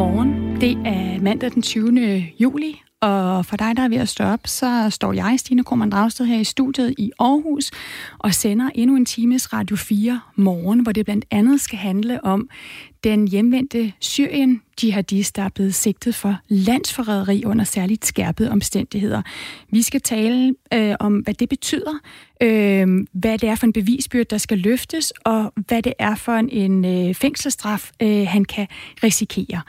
Godmorgen. Det er mandag den 20. juli, og for dig, der er ved at stå op, så står jeg, Stine Krohmann Dragsted, her i studiet i Aarhus og sender endnu en times Radio 4 morgen, hvor det blandt andet skal handle om den hjemvendte Syrien-jihadist, der er blevet sigtet for landsforræderi under særligt skærpede omstændigheder. Vi skal tale øh, om, hvad det betyder, øh, hvad det er for en bevisbyrd, der skal løftes, og hvad det er for en, en øh, fængselsstraf, øh, han kan risikere.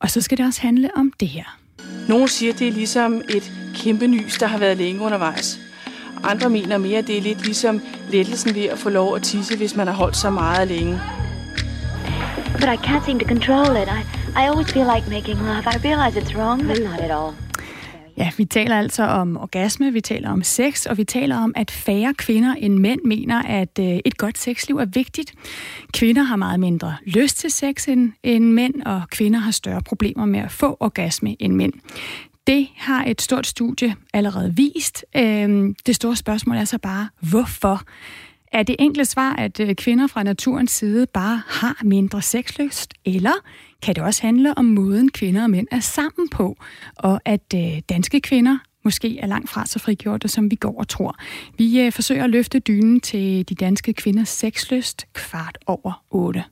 Og så skal det også handle om det her. Nogle siger, det er ligesom et kæmpe nys, der har været længe undervejs. Andre mener mere, at det er lidt ligesom lettelsen ved at få lov at tisse, hvis man har holdt så meget længe. But I can't seem to control it. I, I always feel like making love. I realize it's wrong, but not at all. Ja, vi taler altså om orgasme, vi taler om sex, og vi taler om, at færre kvinder end mænd mener, at øh, et godt sexliv er vigtigt. Kvinder har meget mindre lyst til sex end, end mænd, og kvinder har større problemer med at få orgasme end mænd. Det har et stort studie allerede vist. Øhm, det store spørgsmål er så bare, hvorfor? Er det enkle svar, at øh, kvinder fra naturens side bare har mindre sexlyst, eller kan det også handle om måden kvinder og mænd er sammen på, og at øh, danske kvinder måske er langt fra så frigjorte, som vi går og tror. Vi øh, forsøger at løfte dynen til de danske kvinders sexlyst kvart over otte.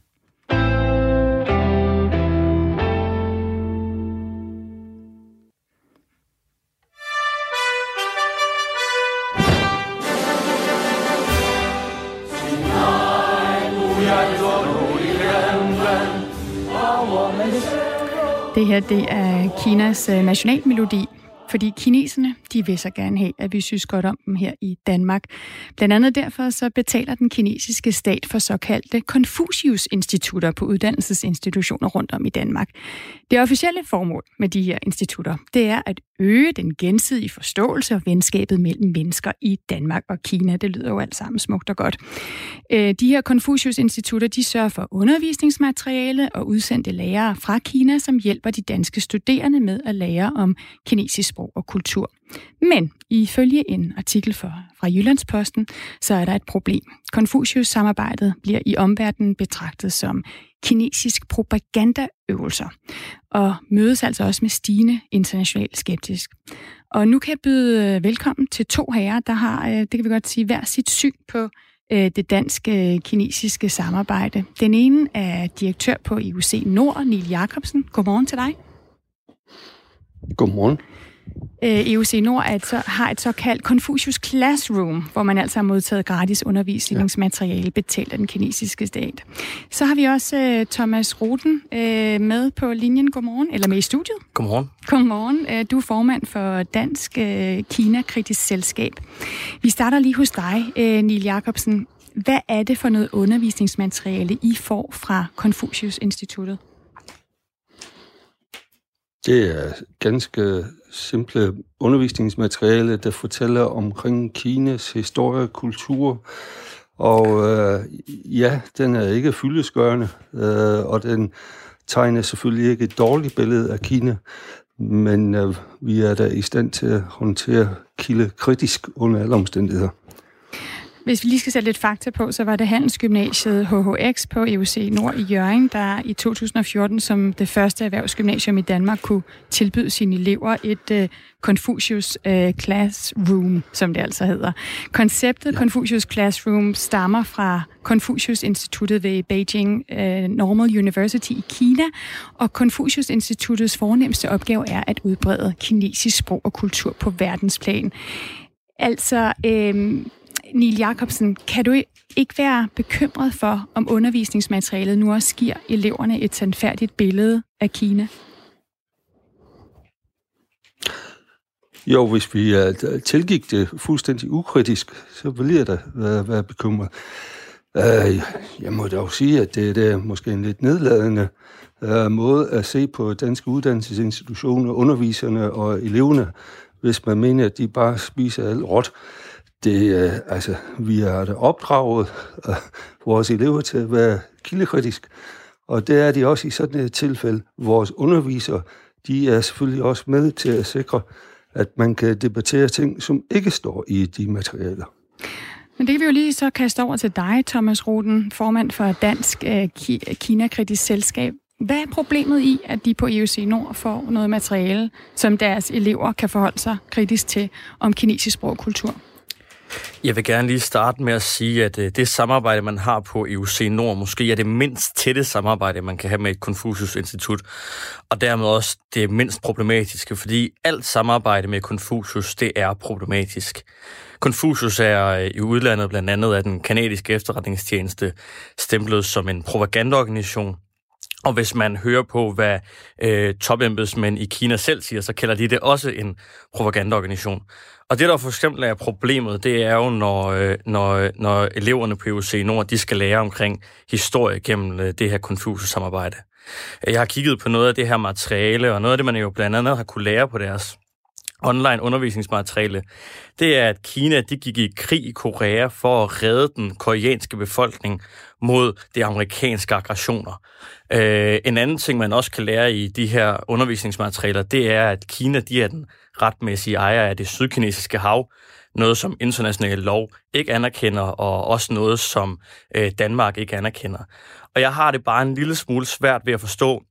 Det her det er Kinas øh, nationalmelodi, fordi kineserne, de vil så gerne have, at vi synes godt om dem her i Danmark. Blandt andet derfor så betaler den kinesiske stat for såkaldte Confucius-institutter på uddannelsesinstitutioner rundt om i Danmark. Det officielle formål med de her institutter, det er at øge den gensidige forståelse og venskabet mellem mennesker i Danmark og Kina. Det lyder jo alt sammen smukt og godt. Øh, de her Confucius-institutter, de sørger for undervisningsmateriale og udsendte lærere fra Kina, som hjælper de danske studerende med at lære om kinesisk sprog og kultur. Men ifølge en artikel for, fra Jyllandsposten, så er der et problem. Confucius-samarbejdet bliver i omverdenen betragtet som kinesisk propagandaøvelser, og mødes altså også med stigende international skeptisk. Og nu kan jeg byde øh, velkommen til to herrer, der har, øh, det kan vi godt sige, hver sit syn på øh, det danske kinesiske samarbejde. Den ene er direktør på IUC Nord, Neil Jacobsen. Godmorgen til dig. Godmorgen. Øh, EUC Nord er et, så, har et såkaldt Confucius Classroom, hvor man altså har modtaget gratis undervisningsmateriale betalt af den kinesiske stat. Så har vi også uh, Thomas Ruten uh, med på linjen. Godmorgen, eller med i studiet. Godmorgen. Godmorgen. Uh, du er formand for Dansk uh, Kina-kritisk Selskab. Vi starter lige hos dig, uh, Neil Jacobsen. Hvad er det for noget undervisningsmateriale, I får fra Confucius-instituttet? Det er ganske simple undervisningsmateriale, der fortæller omkring Kinas historie, kultur, og øh, ja, den er ikke fyldesgørende, øh, og den tegner selvfølgelig ikke et dårligt billede af Kina, men øh, vi er da i stand til at håndtere kilde kritisk under alle omstændigheder. Hvis vi lige skal sætte lidt fakta på, så var det Handelsgymnasiet HHX på EUC Nord i Jørgen, der i 2014 som det første erhvervsgymnasium i Danmark kunne tilbyde sine elever et uh, Confucius uh, Classroom, som det altså hedder. Konceptet ja. Confucius Classroom stammer fra Confucius-instituttet ved Beijing uh, Normal University i Kina, og Confucius-instituttets fornemmeste opgave er at udbrede kinesisk sprog og kultur på verdensplan. Altså, øh, Niel Jacobsen, kan du ikke være bekymret for, om undervisningsmaterialet nu også giver eleverne et sandfærdigt billede af Kina? Jo, hvis vi uh, tilgik det fuldstændig ukritisk, så ville jeg da være, være bekymret. Uh, jeg må dog sige, at det, det er måske en lidt nedladende uh, måde at se på danske uddannelsesinstitutioner, underviserne og eleverne, hvis man mener, at de bare spiser alt råt. Det, øh, altså, vi har opdraget øh, vores elever til at være kildekritisk, og det er de også i sådan et tilfælde. Vores undervisere, de er selvfølgelig også med til at sikre, at man kan debattere ting, som ikke står i de materialer. Men det kan vi jo lige så kaste over til dig, Thomas Roden, formand for Dansk øh, Kina-kritisk Selskab. Hvad er problemet i, at de på EUC Nord får noget materiale, som deres elever kan forholde sig kritisk til om kinesisk sprog og kultur? Jeg vil gerne lige starte med at sige, at øh, det samarbejde, man har på EUC Nord, måske er det mindst tætte samarbejde, man kan have med et Confucius-institut, og dermed også det mindst problematiske, fordi alt samarbejde med Confucius, det er problematisk. Confucius er øh, i udlandet blandt andet af den kanadiske efterretningstjeneste stemplet som en propagandaorganisation, og hvis man hører på, hvad øh, topembedsmænd i Kina selv siger, så kalder de det også en propagandaorganisation. Og det, der for eksempel er problemet, det er jo, når, øh, når, øh, når eleverne på UC Nord, de skal lære omkring historie gennem øh, det her konfuse samarbejde. Jeg har kigget på noget af det her materiale, og noget af det, man jo blandt andet har kunne lære på deres online undervisningsmateriale, det er, at Kina de gik i krig i Korea for at redde den koreanske befolkning mod de amerikanske aggressioner. Øh, en anden ting, man også kan lære i de her undervisningsmaterialer, det er, at Kina de er den retmæssige ejer af det sydkinesiske hav, noget som international lov ikke anerkender, og også noget, som øh, Danmark ikke anerkender. Og jeg har det bare en lille smule svært ved at forstå,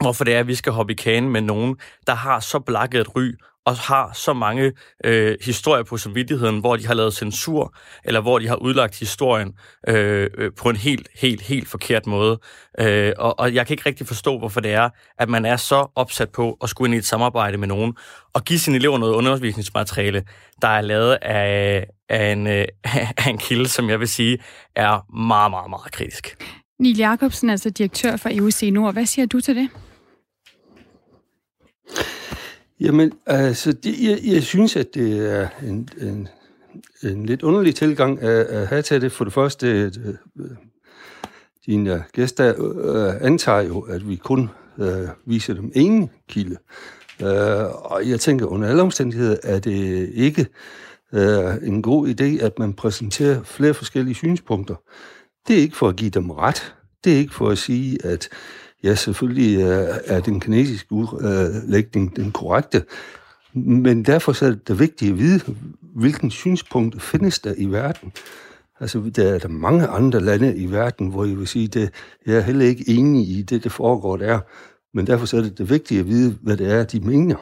hvorfor det er, at vi skal hoppe i kagen med nogen, der har så blakket et ry og har så mange øh, historier på samvittigheden, hvor de har lavet censur, eller hvor de har udlagt historien øh, øh, på en helt, helt, helt forkert måde. Øh, og, og jeg kan ikke rigtig forstå, hvorfor det er, at man er så opsat på at skulle ind i et samarbejde med nogen, og give sine elever noget undervisningsmateriale, der er lavet af, af, en, øh, af en kilde, som jeg vil sige, er meget, meget, meget kritisk. Niel Jacobsen, altså direktør for EUC Nord. Hvad siger du til det? Jamen, altså, det, jeg, jeg synes, at det er en, en, en lidt underlig tilgang at, at have til det. For det første, at, at dine gæster uh, antager jo, at vi kun uh, viser dem en kilde. Uh, og jeg tænker, under alle omstændigheder er det ikke uh, en god idé, at man præsenterer flere forskellige synspunkter. Det er ikke for at give dem ret. Det er ikke for at sige, at Ja, selvfølgelig øh, er den kinesiske udlægning øh, den korrekte, men derfor er det vigtigt at vide, hvilken synspunkt findes der i verden. Altså, der er der mange andre lande i verden, hvor jeg vil sige, at jeg er heller ikke enig i det, der foregår der. Men derfor er det det vigtigt at vide, hvad det er, de mener.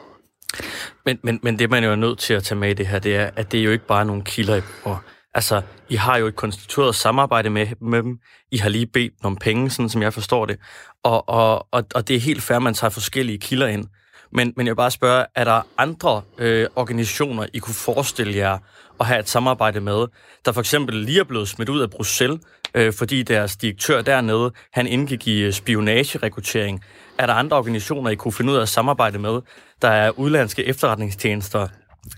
Men, men, men det, man jo er nødt til at tage med i det her, det er, at det er jo ikke bare nogle kilder, I bord. Altså, I har jo et konstitueret samarbejde med, med dem. I har lige bedt om penge, sådan som jeg forstår det. Og, og, og, og det er helt fair, at man tager forskellige kilder ind. Men, men jeg vil bare spørge, er der andre øh, organisationer, I kunne forestille jer at have et samarbejde med, der for eksempel lige er blevet smidt ud af Bruxelles, øh, fordi deres direktør dernede, han indgik i øh, spionagerekruttering. Er der andre organisationer, I kunne finde ud af at samarbejde med, der er udlandske efterretningstjenester,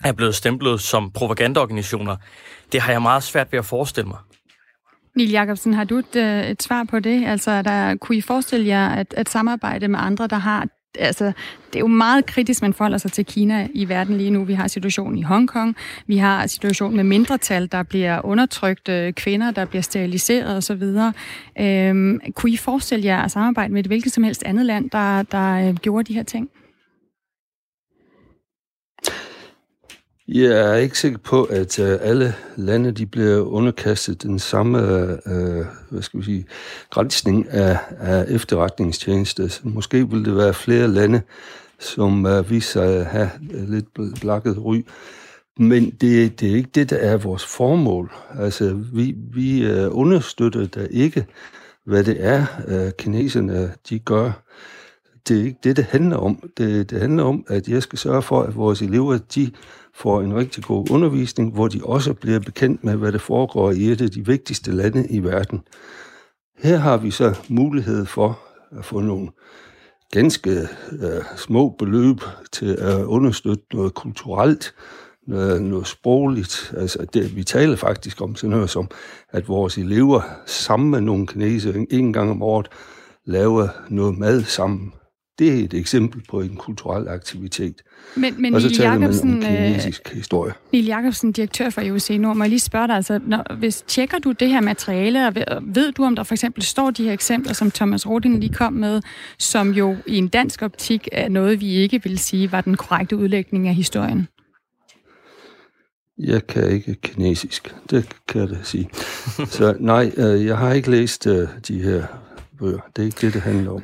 er blevet stemplet som propagandaorganisationer? Det har jeg meget svært ved at forestille mig. Niel Jacobsen, har du et, øh, et svar på det? Altså, der, kunne I forestille jer at, at samarbejde med andre, der har... Altså, det er jo meget kritisk, man forholder sig til Kina i verden lige nu. Vi har situationen i Hongkong, vi har situationen med mindretal, der bliver undertrykt, øh, kvinder, der bliver steriliseret osv. Øhm, kunne I forestille jer at samarbejde med et hvilket som helst andet land, der, der øh, gjorde de her ting? Jeg er ikke sikker på, at øh, alle lande de bliver underkastet den samme øh, hvad skal vi sige, grænsning af, af efterretningstjenester. Så måske vil det være flere lande, som øh, viser sig at have lidt blakket ry. Men det, det er ikke det, der er vores formål. Altså, vi, vi øh, understøtter da ikke, hvad det er, øh, kineserne de gør. Det er ikke det, det handler om. Det, det handler om, at jeg skal sørge for, at vores elever, de får en rigtig god undervisning, hvor de også bliver bekendt med, hvad der foregår i et af de vigtigste lande i verden. Her har vi så mulighed for at få nogle ganske øh, små beløb til at understøtte noget kulturelt, noget, noget sprogligt. Altså, det, vi taler faktisk om sådan noget som, at vores elever sammen med nogle kinesere en gang om året laver noget mad sammen. Det er et eksempel på en kulturel aktivitet. Men, men og så Niel taler Jacobsen, man om kinesisk øh, historie. Niel Jacobsen, direktør for EUC Nord, må jeg lige spørge dig, altså, når, hvis tjekker du det her materiale, og ved, ved du, om der for eksempel står de her eksempler, som Thomas Rodin lige kom med, som jo i en dansk optik er noget, vi ikke vil sige var den korrekte udlægning af historien? Jeg kan ikke kinesisk, det kan jeg da sige. Så nej, øh, jeg har ikke læst øh, de her bøger. Det er ikke det, det handler om.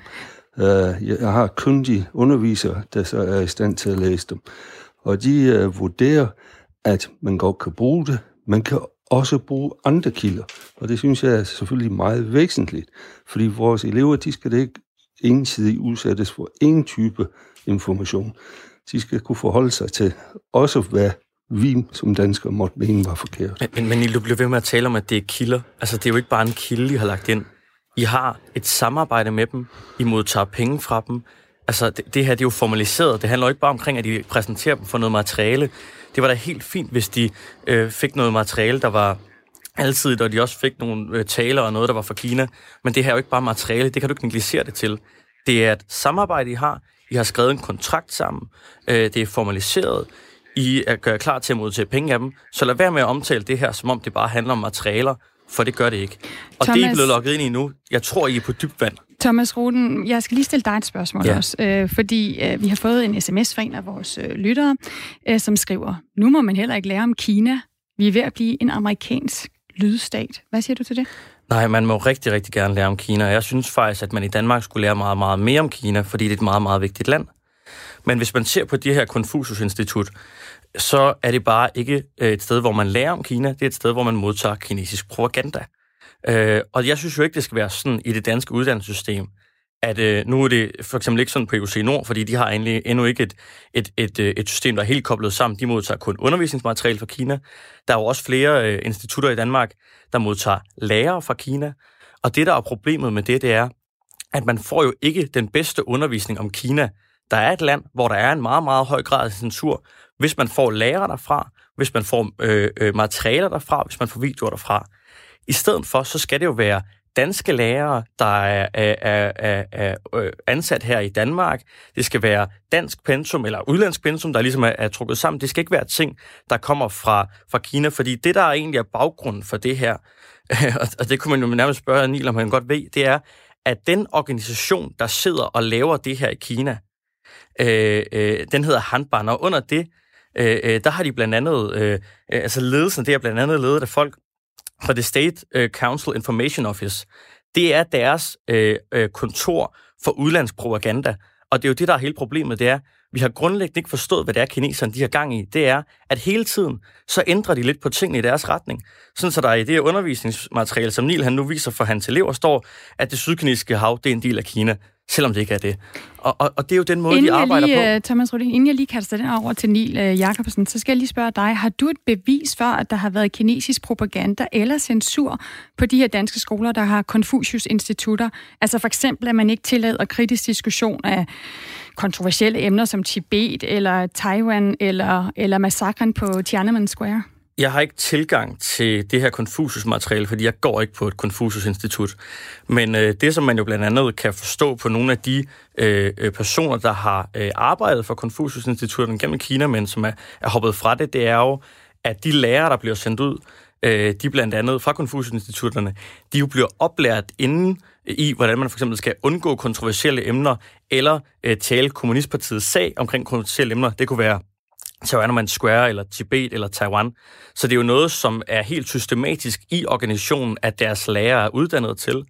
Øh, jeg har kyndige undervisere, der så er i stand til at læse dem. Og de øh, vurderer, at man godt kan bruge det. Man kan også bruge andre kilder. Og det synes jeg er selvfølgelig meget væsentligt, fordi vores elever, de skal det ikke ensidigt udsættes for en type information. De skal kunne forholde sig til også, hvad vi som danskere måtte mene var forkert. Men, men, men I bliver ved med at tale om, at det er kilder. Altså, det er jo ikke bare en kilde, I har lagt ind. I har et samarbejde med dem. I modtager penge fra dem. Altså, det, det her det er jo formaliseret. Det handler jo ikke bare omkring, at de præsenterer dem for noget materiale. Det var da helt fint, hvis de øh, fik noget materiale, der var altid, og de også fik nogle øh, taler og noget, der var fra Kina. Men det her er jo ikke bare materiale. Det kan du ikke negligere det til. Det er et samarbejde, I har. I har skrevet en kontrakt sammen. Øh, det er formaliseret. I er gør klar til at modtage penge af dem. Så lad være med at omtale det her, som om det bare handler om materialer, for det gør det ikke. Og Thomas, det er I blevet lukket ind i nu. Jeg tror, I er på dybt vand. Thomas Ruden, jeg skal lige stille dig et spørgsmål ja. også, øh, fordi øh, vi har fået en sms fra en af vores øh, lyttere, øh, som skriver, nu må man heller ikke lære om Kina. Vi er ved at blive en amerikansk lydstat. Hvad siger du til det? Nej, man må rigtig, rigtig gerne lære om Kina. Jeg synes faktisk, at man i Danmark skulle lære meget, meget mere om Kina, fordi det er et meget, meget vigtigt land. Men hvis man ser på det her Konfucius-institut, så er det bare ikke øh, et sted, hvor man lærer om Kina. Det er et sted, hvor man modtager kinesisk propaganda. Øh, og jeg synes jo ikke, det skal være sådan i det danske uddannelsessystem, at øh, nu er det for eksempel ikke sådan på EUC Nord, fordi de har egentlig endnu ikke et, et, et, øh, et system, der er helt koblet sammen. De modtager kun undervisningsmateriale fra Kina. Der er jo også flere øh, institutter i Danmark, der modtager lærere fra Kina. Og det, der er problemet med det, det er, at man får jo ikke den bedste undervisning om Kina. Der er et land, hvor der er en meget, meget høj grad af censur. Hvis man får lærere derfra, hvis man får øh, øh, materialer derfra, hvis man får videoer derfra. I stedet for, så skal det jo være danske lærere, der er, er, er, er, er øh, ansat her i Danmark. Det skal være dansk pensum eller udlandsk pensum, der ligesom er, er trukket sammen. Det skal ikke være ting, der kommer fra, fra Kina, fordi det, der egentlig er baggrunden for det her, og det kunne man jo nærmest spørge Niel, om han godt ved, det er, at den organisation, der sidder og laver det her i Kina, øh, øh, den hedder Hanban, og under det, Øh, øh, der har de blandt andet, øh, øh altså ledelsen, det er blandt andet ledet af folk, fra The State øh, Council Information Office. Det er deres øh, kontor for udlandsk propaganda. Og det er jo det, der er hele problemet, det er, vi har grundlæggende ikke forstået, hvad det er, kineserne de har gang i. Det er, at hele tiden, så ændrer de lidt på tingene i deres retning. Sådan så der i det her undervisningsmateriale, som Nil han nu viser for hans elever, står, at det sydkinesiske hav, det er en del af Kina selvom det ikke er det. Og, og, og det er jo den måde, inden de arbejder lige, på. Øh, Thomas Rudin, inden jeg lige kaster den over til Neil uh, Jacobsen, så skal jeg lige spørge dig, har du et bevis for, at der har været kinesisk propaganda eller censur på de her danske skoler, der har Confucius-institutter? Altså for eksempel, at man ikke tillader kritisk diskussion af kontroversielle emner som Tibet eller Taiwan eller, eller massakren på Tiananmen Square? Jeg har ikke tilgang til det her Confucius-materiale, fordi jeg går ikke på et Confucius-institut. Men øh, det, som man jo blandt andet kan forstå på nogle af de øh, øh personer, der har øh, arbejdet for Confucius-instituttet gennem Kina, men som er, er hoppet fra det, det er jo, at de lærere, der bliver sendt ud, øh, de blandt andet fra Confucius-institutterne, de jo bliver oplært inden øh, i, hvordan man for eksempel skal undgå kontroversielle emner, eller øh, tale kommunistpartiets sag omkring kontroversielle emner. Det kunne være Tiananmen Square, eller Tibet, eller Taiwan. Så det er jo noget, som er helt systematisk i organisationen, at deres lærere er uddannet til.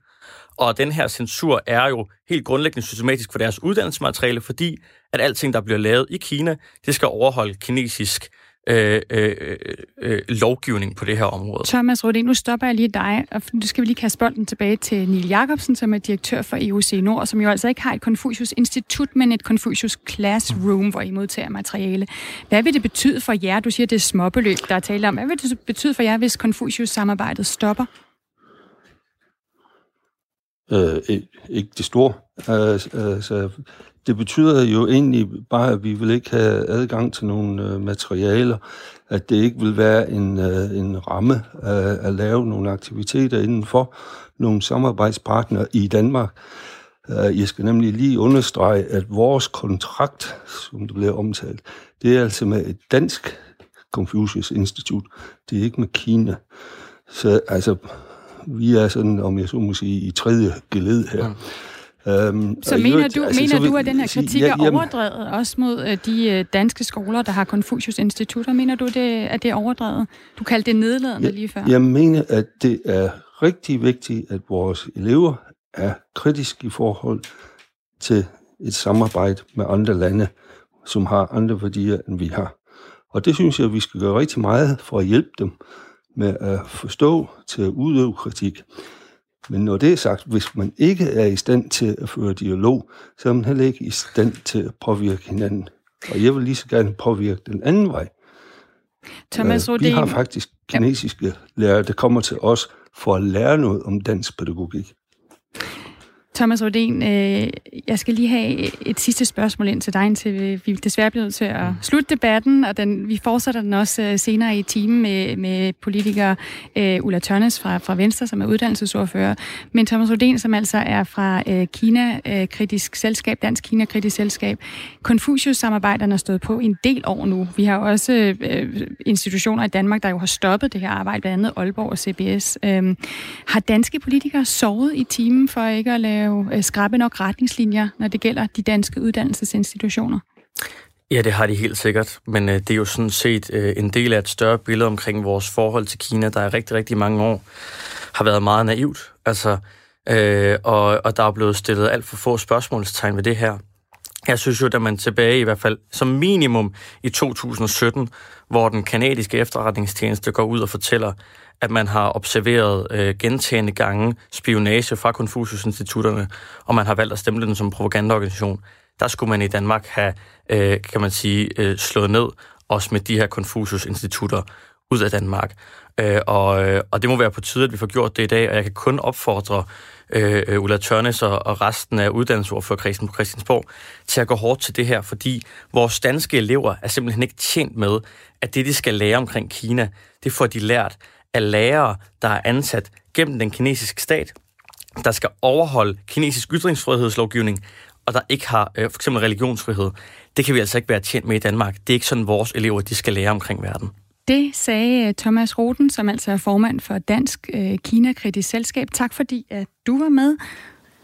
Og den her censur er jo helt grundlæggende systematisk for deres uddannelsesmateriale, fordi at alting, der bliver lavet i Kina, det skal overholde kinesisk øh, øh, øh, lovgivning på det her område. Thomas Rodin, nu stopper jeg lige dig, og nu skal vi lige kaste bolden tilbage til Neil Jacobsen, som er direktør for EUC Nord, som jo altså ikke har et Confucius-institut, men et Confucius Classroom, hvor I modtager materiale. Hvad vil det betyde for jer? Du siger, det er småbeløb, der er tale om. Hvad vil det betyde for jer, hvis Confucius-samarbejdet stopper? Øh, ikke det store. Altså, det betyder jo egentlig bare, at vi vil ikke have adgang til nogle øh, materialer, at det ikke vil være en, øh, en ramme at, at lave nogle aktiviteter indenfor nogle samarbejdspartnere i Danmark. Øh, jeg skal nemlig lige understrege, at vores kontrakt, som det bliver omtalt, det er altså med et dansk Confucius Institut. Det er ikke med Kina. Så altså, vi er sådan, om jeg så må sige, i tredje geled her. Um, så mener du, altså, mener du, at den her kritik ja, er overdrevet, også mod uh, de uh, danske skoler, der har Confucius-institutter? Mener du, det, at det er overdrevet? Du kaldte det nedladende ja, lige før. Jeg mener, at det er rigtig vigtigt, at vores elever er kritiske i forhold til et samarbejde med andre lande, som har andre værdier, end vi har. Og det synes jeg, vi skal gøre rigtig meget for at hjælpe dem med at forstå til at udøve kritik. Men når det er sagt, hvis man ikke er i stand til at føre dialog, så er man heller ikke i stand til at påvirke hinanden. Og jeg vil lige så gerne påvirke den anden vej. Thomas Rodin... Vi har faktisk kinesiske lærere, der kommer til os for at lære noget om dansk pædagogik. Thomas Rodin, øh, jeg skal lige have et sidste spørgsmål ind til dig, indtil vi desværre bliver nødt til at mm. slutte debatten, og den, vi fortsætter den også øh, senere i timen med, med politiker øh, Ulla Tørnes fra, fra Venstre, som er uddannelsesordfører. Men Thomas Rodin, som altså er fra øh, Kina-kritisk selskab, Dansk Kina-kritisk selskab. Confucius-samarbejderne har stået på en del år nu. Vi har også øh, institutioner i Danmark, der jo har stoppet det her arbejde, blandt andet Aalborg og CBS. Øh, har danske politikere sovet i timen for ikke at lave jo øh, skrabe nok retningslinjer, når det gælder de danske uddannelsesinstitutioner? Ja, det har de helt sikkert, men øh, det er jo sådan set øh, en del af et større billede omkring vores forhold til Kina, der i rigtig, rigtig mange år har været meget naivt. Altså, øh, og, og der er blevet stillet alt for få spørgsmålstegn ved det her. Jeg synes jo, at man tilbage i hvert fald som minimum i 2017, hvor den kanadiske efterretningstjeneste går ud og fortæller, at man har observeret øh, gentagende gange spionage fra Confucius-institutterne, og man har valgt at stemme den som propagandaorganisation. Der skulle man i Danmark have, øh, kan man sige, øh, slået ned, også med de her Confucius-institutter ud af Danmark. Øh, og, øh, og det må være på tide, at vi får gjort det i dag, og jeg kan kun opfordre øh, Ulla Tørnes og, og resten af uddannelsesordførerkredsen på Christiansborg til at gå hårdt til det her, fordi vores danske elever er simpelthen ikke tjent med, at det, de skal lære omkring Kina, det får de lært af lærere, der er ansat gennem den kinesiske stat, der skal overholde kinesisk ytringsfrihedslovgivning, og der ikke har øh, for eksempel religionsfrihed. Det kan vi altså ikke være tjent med i Danmark. Det er ikke sådan, vores elever de skal lære omkring verden. Det sagde øh, Thomas Roten, som altså er formand for Dansk øh, Kina-kritisk Selskab. Tak fordi, at du var med.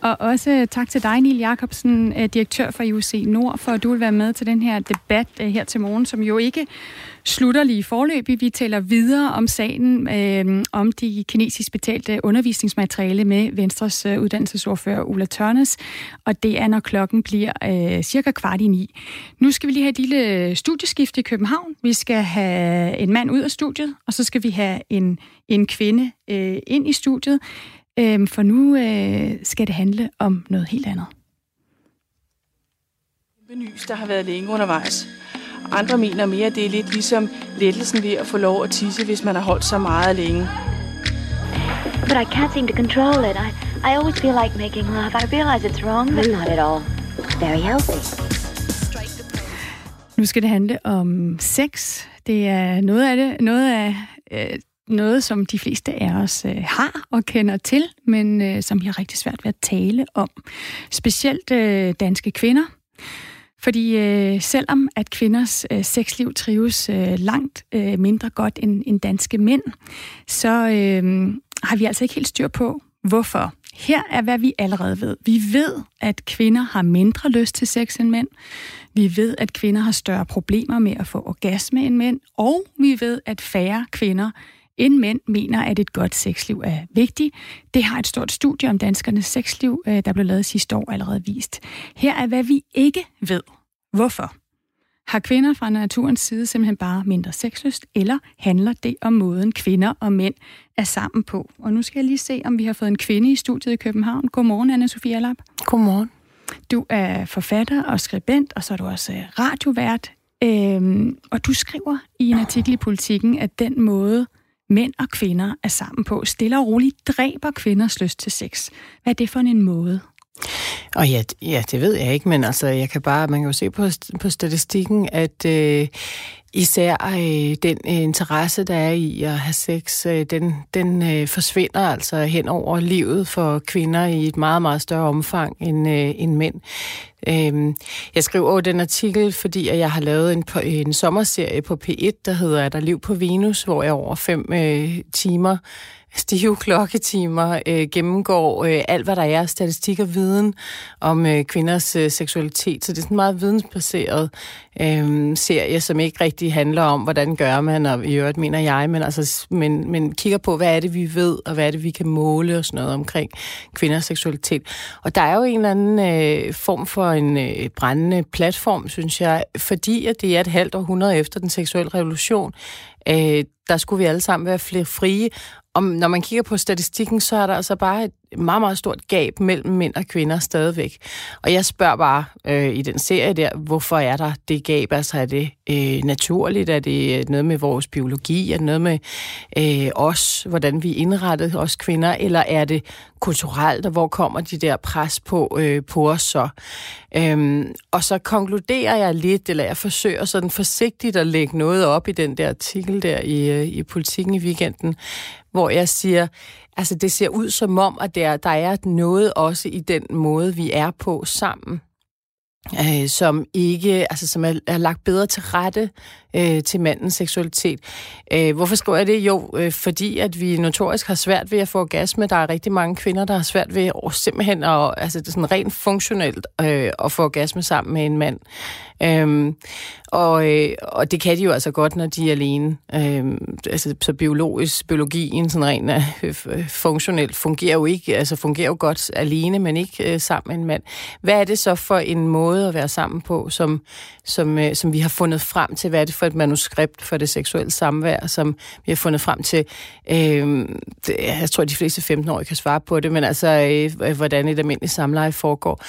Og også øh, tak til dig, Niel Jacobsen, øh, direktør for IUC Nord, for at du vil være med til den her debat øh, her til morgen, som jo ikke slutter lige forløb. Vi taler videre om sagen øh, om de kinesisk betalte undervisningsmateriale med Venstres øh, uddannelsesordfører Ulla Tørnes, og det er, når klokken bliver øh, cirka kvart i ni. Nu skal vi lige have et lille studieskift i København. Vi skal have en mand ud af studiet, og så skal vi have en, en kvinde øh, ind i studiet. Øhm, for nu øh, skal det handle om noget helt andet. Nys, der har været længe undervejs. Andre mener mere, at det er lidt ligesom lettelsen ved at få lov at tisse, hvis man har holdt så meget længe. But I can't seem to control it. I, I always feel like making love. I realize it's wrong, but not at all. Very healthy. Nu skal det handle om sex. Det er noget af det, noget af øh, noget, som de fleste af os øh, har og kender til, men øh, som vi har rigtig svært ved at tale om. Specielt øh, danske kvinder. Fordi øh, selvom at kvinders øh, sexliv trives øh, langt øh, mindre godt end, end danske mænd, så øh, har vi altså ikke helt styr på, hvorfor. Her er, hvad vi allerede ved. Vi ved, at kvinder har mindre lyst til sex end mænd. Vi ved, at kvinder har større problemer med at få orgasme end mænd. Og vi ved, at færre kvinder end mænd mener, at et godt sexliv er vigtigt. Det har et stort studie om danskernes sexliv, øh, der blev lavet sidste år, allerede vist. Her er, hvad vi ikke ved. Hvorfor? Har kvinder fra naturens side simpelthen bare mindre sexlyst, eller handler det om måden kvinder og mænd er sammen på? Og nu skal jeg lige se, om vi har fået en kvinde i studiet i København. Godmorgen, anna Sofia Lab. Godmorgen. Du er forfatter og skribent, og så er du også radiovært. Øhm, og du skriver i en artikel i Politiken, at den måde, mænd og kvinder er sammen på, stille og roligt dræber kvinders lyst til sex. Hvad er det for en måde? Og ja, ja, det ved jeg ikke, men altså, jeg kan bare, man kan jo se på, på statistikken, at øh, især øh, den øh, interesse, der er i at have sex, øh, den, den øh, forsvinder altså hen over livet for kvinder i et meget, meget større omfang end, øh, end mænd. Øh, jeg skriver over den artikel, fordi jeg har lavet en, en sommerserie på P1, der hedder Er der liv på Venus, hvor jeg over fem øh, timer stive klokketimer øh, gennemgår øh, alt, hvad der er statistik og viden om øh, kvinders øh, seksualitet. Så det er sådan en meget vidensbaseret øh, serie, som ikke rigtig handler om, hvordan gør man, og i øvrigt mener jeg, men, altså, men, men kigger på, hvad er det, vi ved, og hvad er det, vi kan måle og sådan noget omkring kvinders seksualitet. Og der er jo en eller anden øh, form for en øh, brændende platform, synes jeg, fordi at det er et halvt århundrede efter den seksuelle revolution, øh, der skulle vi alle sammen være flere frie, om, når man kigger på statistikken, så er der altså bare et meget, meget stort gab mellem mænd og kvinder stadigvæk. Og jeg spørger bare øh, i den serie der, hvorfor er der det gab? Altså er det øh, naturligt? Er det øh, noget med vores biologi? Er det noget med øh, os, hvordan vi indrettet os kvinder? Eller er det kulturelt, og hvor kommer de der pres på, øh, på os så? Øhm, og så konkluderer jeg lidt, eller jeg forsøger sådan forsigtigt at lægge noget op i den der artikel der i, øh, i Politikken i weekenden, hvor jeg siger, altså det ser ud som om, at der, der er noget også i den måde, vi er på sammen øh, som ikke, altså som er, er lagt bedre til rette øh, til mandens seksualitet. Øh, hvorfor skriver jeg det? Jo, øh, fordi at vi notorisk har svært ved at få orgasme. Der er rigtig mange kvinder, der har svært ved at simpelthen at, altså det er sådan rent funktionelt øh, at få orgasme sammen med en mand. Øhm, og, øh, og det kan de jo altså godt, når de er alene. Øhm, altså, så biologisk, biologien sådan rent øh, øh funktionelt fungerer jo ikke, altså fungerer jo godt alene, men ikke øh, sammen med en mand. Hvad er det så for en måde at være sammen på, som, som, øh, som vi har fundet frem til? Hvad er det for et manuskript for det seksuelle samvær, som vi har fundet frem til? Øh, det, jeg tror, at de fleste 15-årige kan svare på det, men altså, øh, hvordan et almindeligt samleje foregår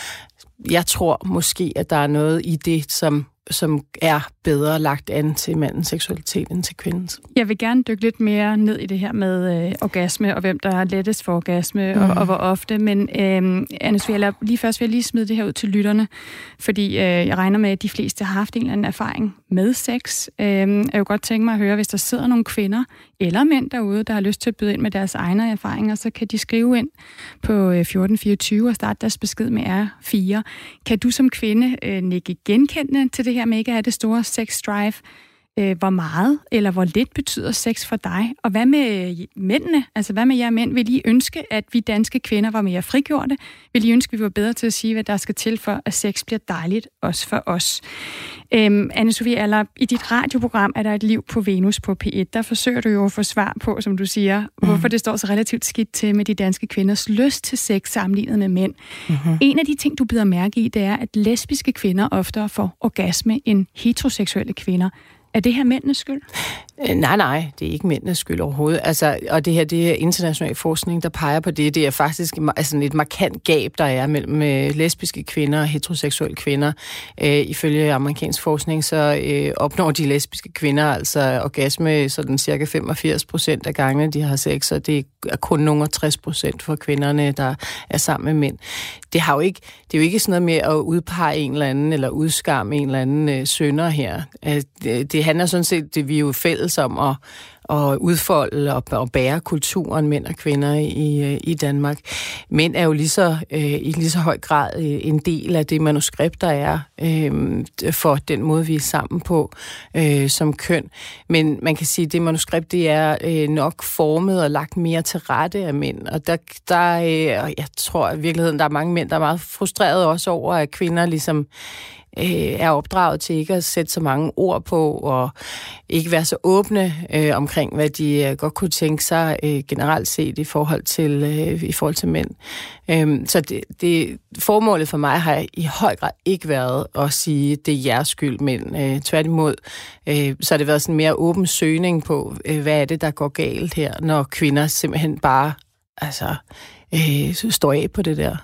jeg tror måske, at der er noget i det, som som er bedre lagt an til mandens seksualitet end til kvindens. Jeg vil gerne dykke lidt mere ned i det her med øh, orgasme, og hvem der er lettest for orgasme, mm. og, og hvor ofte. Men øh, Anne Svela, lige først vil jeg lige smide det her ud til lytterne, fordi øh, jeg regner med, at de fleste har haft en eller anden erfaring med sex. Øh, jeg vil godt tænke mig at høre, hvis der sidder nogle kvinder eller mænd derude, der har lyst til at byde ind med deres egne erfaringer, så kan de skrive ind på 1424 øh, og starte deres besked med R4. Kan du som kvinde øh, nikke genkendende til det her med ikke at have det store sex drive? Øh, hvor meget eller hvor lidt betyder sex for dig? Og hvad med mændene? Altså hvad med jer mænd? Vil I ønske, at vi danske kvinder var mere frigjorte? Vil I ønske, at vi var bedre til at sige, hvad der skal til for, at sex bliver dejligt også for os? Øhm, Anne-Sophie Aller, i dit radioprogram er der et liv på Venus på P1. Der forsøger du jo at få svar på, som du siger, mm. hvorfor det står så relativt skidt til med de danske kvinders lyst til sex sammenlignet med mænd. Mm-hmm. En af de ting, du bider mærke i, det er, at lesbiske kvinder oftere får orgasme end heteroseksuelle kvinder. Er det her mændenes skyld? Øh, nej, nej, det er ikke mændenes skyld overhovedet. Altså, og det her, det er international forskning, der peger på det. Det er faktisk altså, et markant gab, der er mellem øh, lesbiske kvinder og heteroseksuelle kvinder. Øh, ifølge amerikansk forskning, så øh, opnår de lesbiske kvinder altså orgasme sådan cirka 85 procent af gangene, de har sex, og det er kun nogle 60 procent for kvinderne, der er sammen med mænd. Det, har jo ikke, det er jo ikke sådan noget med at udpege en eller anden, eller udskamme en eller anden øh, sønder her. Øh, det, det handler sådan set, det vi er jo fælles om at, at udfolde og, og bære kulturen mænd og kvinder i, i Danmark. Mænd er jo lige så, øh, i lige så høj grad øh, en del af det manuskript, der er øh, for den måde, vi er sammen på øh, som køn. Men man kan sige, at det manuskript, det er øh, nok formet og lagt mere til rette af mænd. Og der, der øh, jeg tror i virkeligheden, der er mange mænd, der er meget frustrerede også over, at kvinder ligesom øh, er opdraget til ikke at sætte så mange ord på, og ikke være så åbne øh, omkring, hvad de øh, godt kunne tænke sig øh, generelt set i forhold til, øh, i forhold til mænd. Øh, så det, det, formålet for mig har i høj grad ikke været at sige, det er jeres skyld, men øh, tværtimod, øh, så har det været sådan en mere åben søgning på, øh, hvad er det, der går galt her, når kvinder simpelthen bare altså, øh, står af på det der.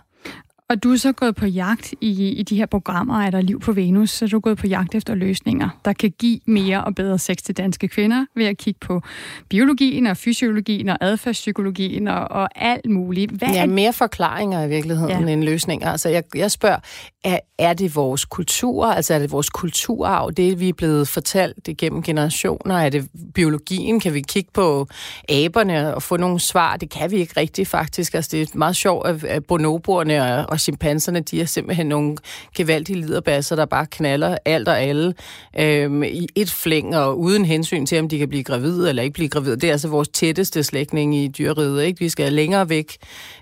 Og du er så gået på jagt i, i de her programmer, er der liv på Venus, så du er gået på jagt efter løsninger, der kan give mere og bedre sex til danske kvinder ved at kigge på biologien og fysiologien og adfærdspsykologien og, og alt muligt. Hvad ja, mere forklaringer i virkeligheden ja. end løsninger. Altså jeg, jeg spørger, er, er det vores kultur, altså er det vores kulturarv, det vi er blevet fortalt igennem generationer? Er det biologien? Kan vi kigge på aberne og få nogle svar? Det kan vi ikke rigtigt faktisk. Altså det er meget sjovt, at bonoboerne og og chimpanserne, de er simpelthen nogle gevaldige liderbasser, der bare knaller alt og alle øhm, i et flæng, og uden hensyn til, om de kan blive gravide eller ikke blive gravide. Det er altså vores tætteste slægtning i dyreriget. Ikke? Vi skal længere væk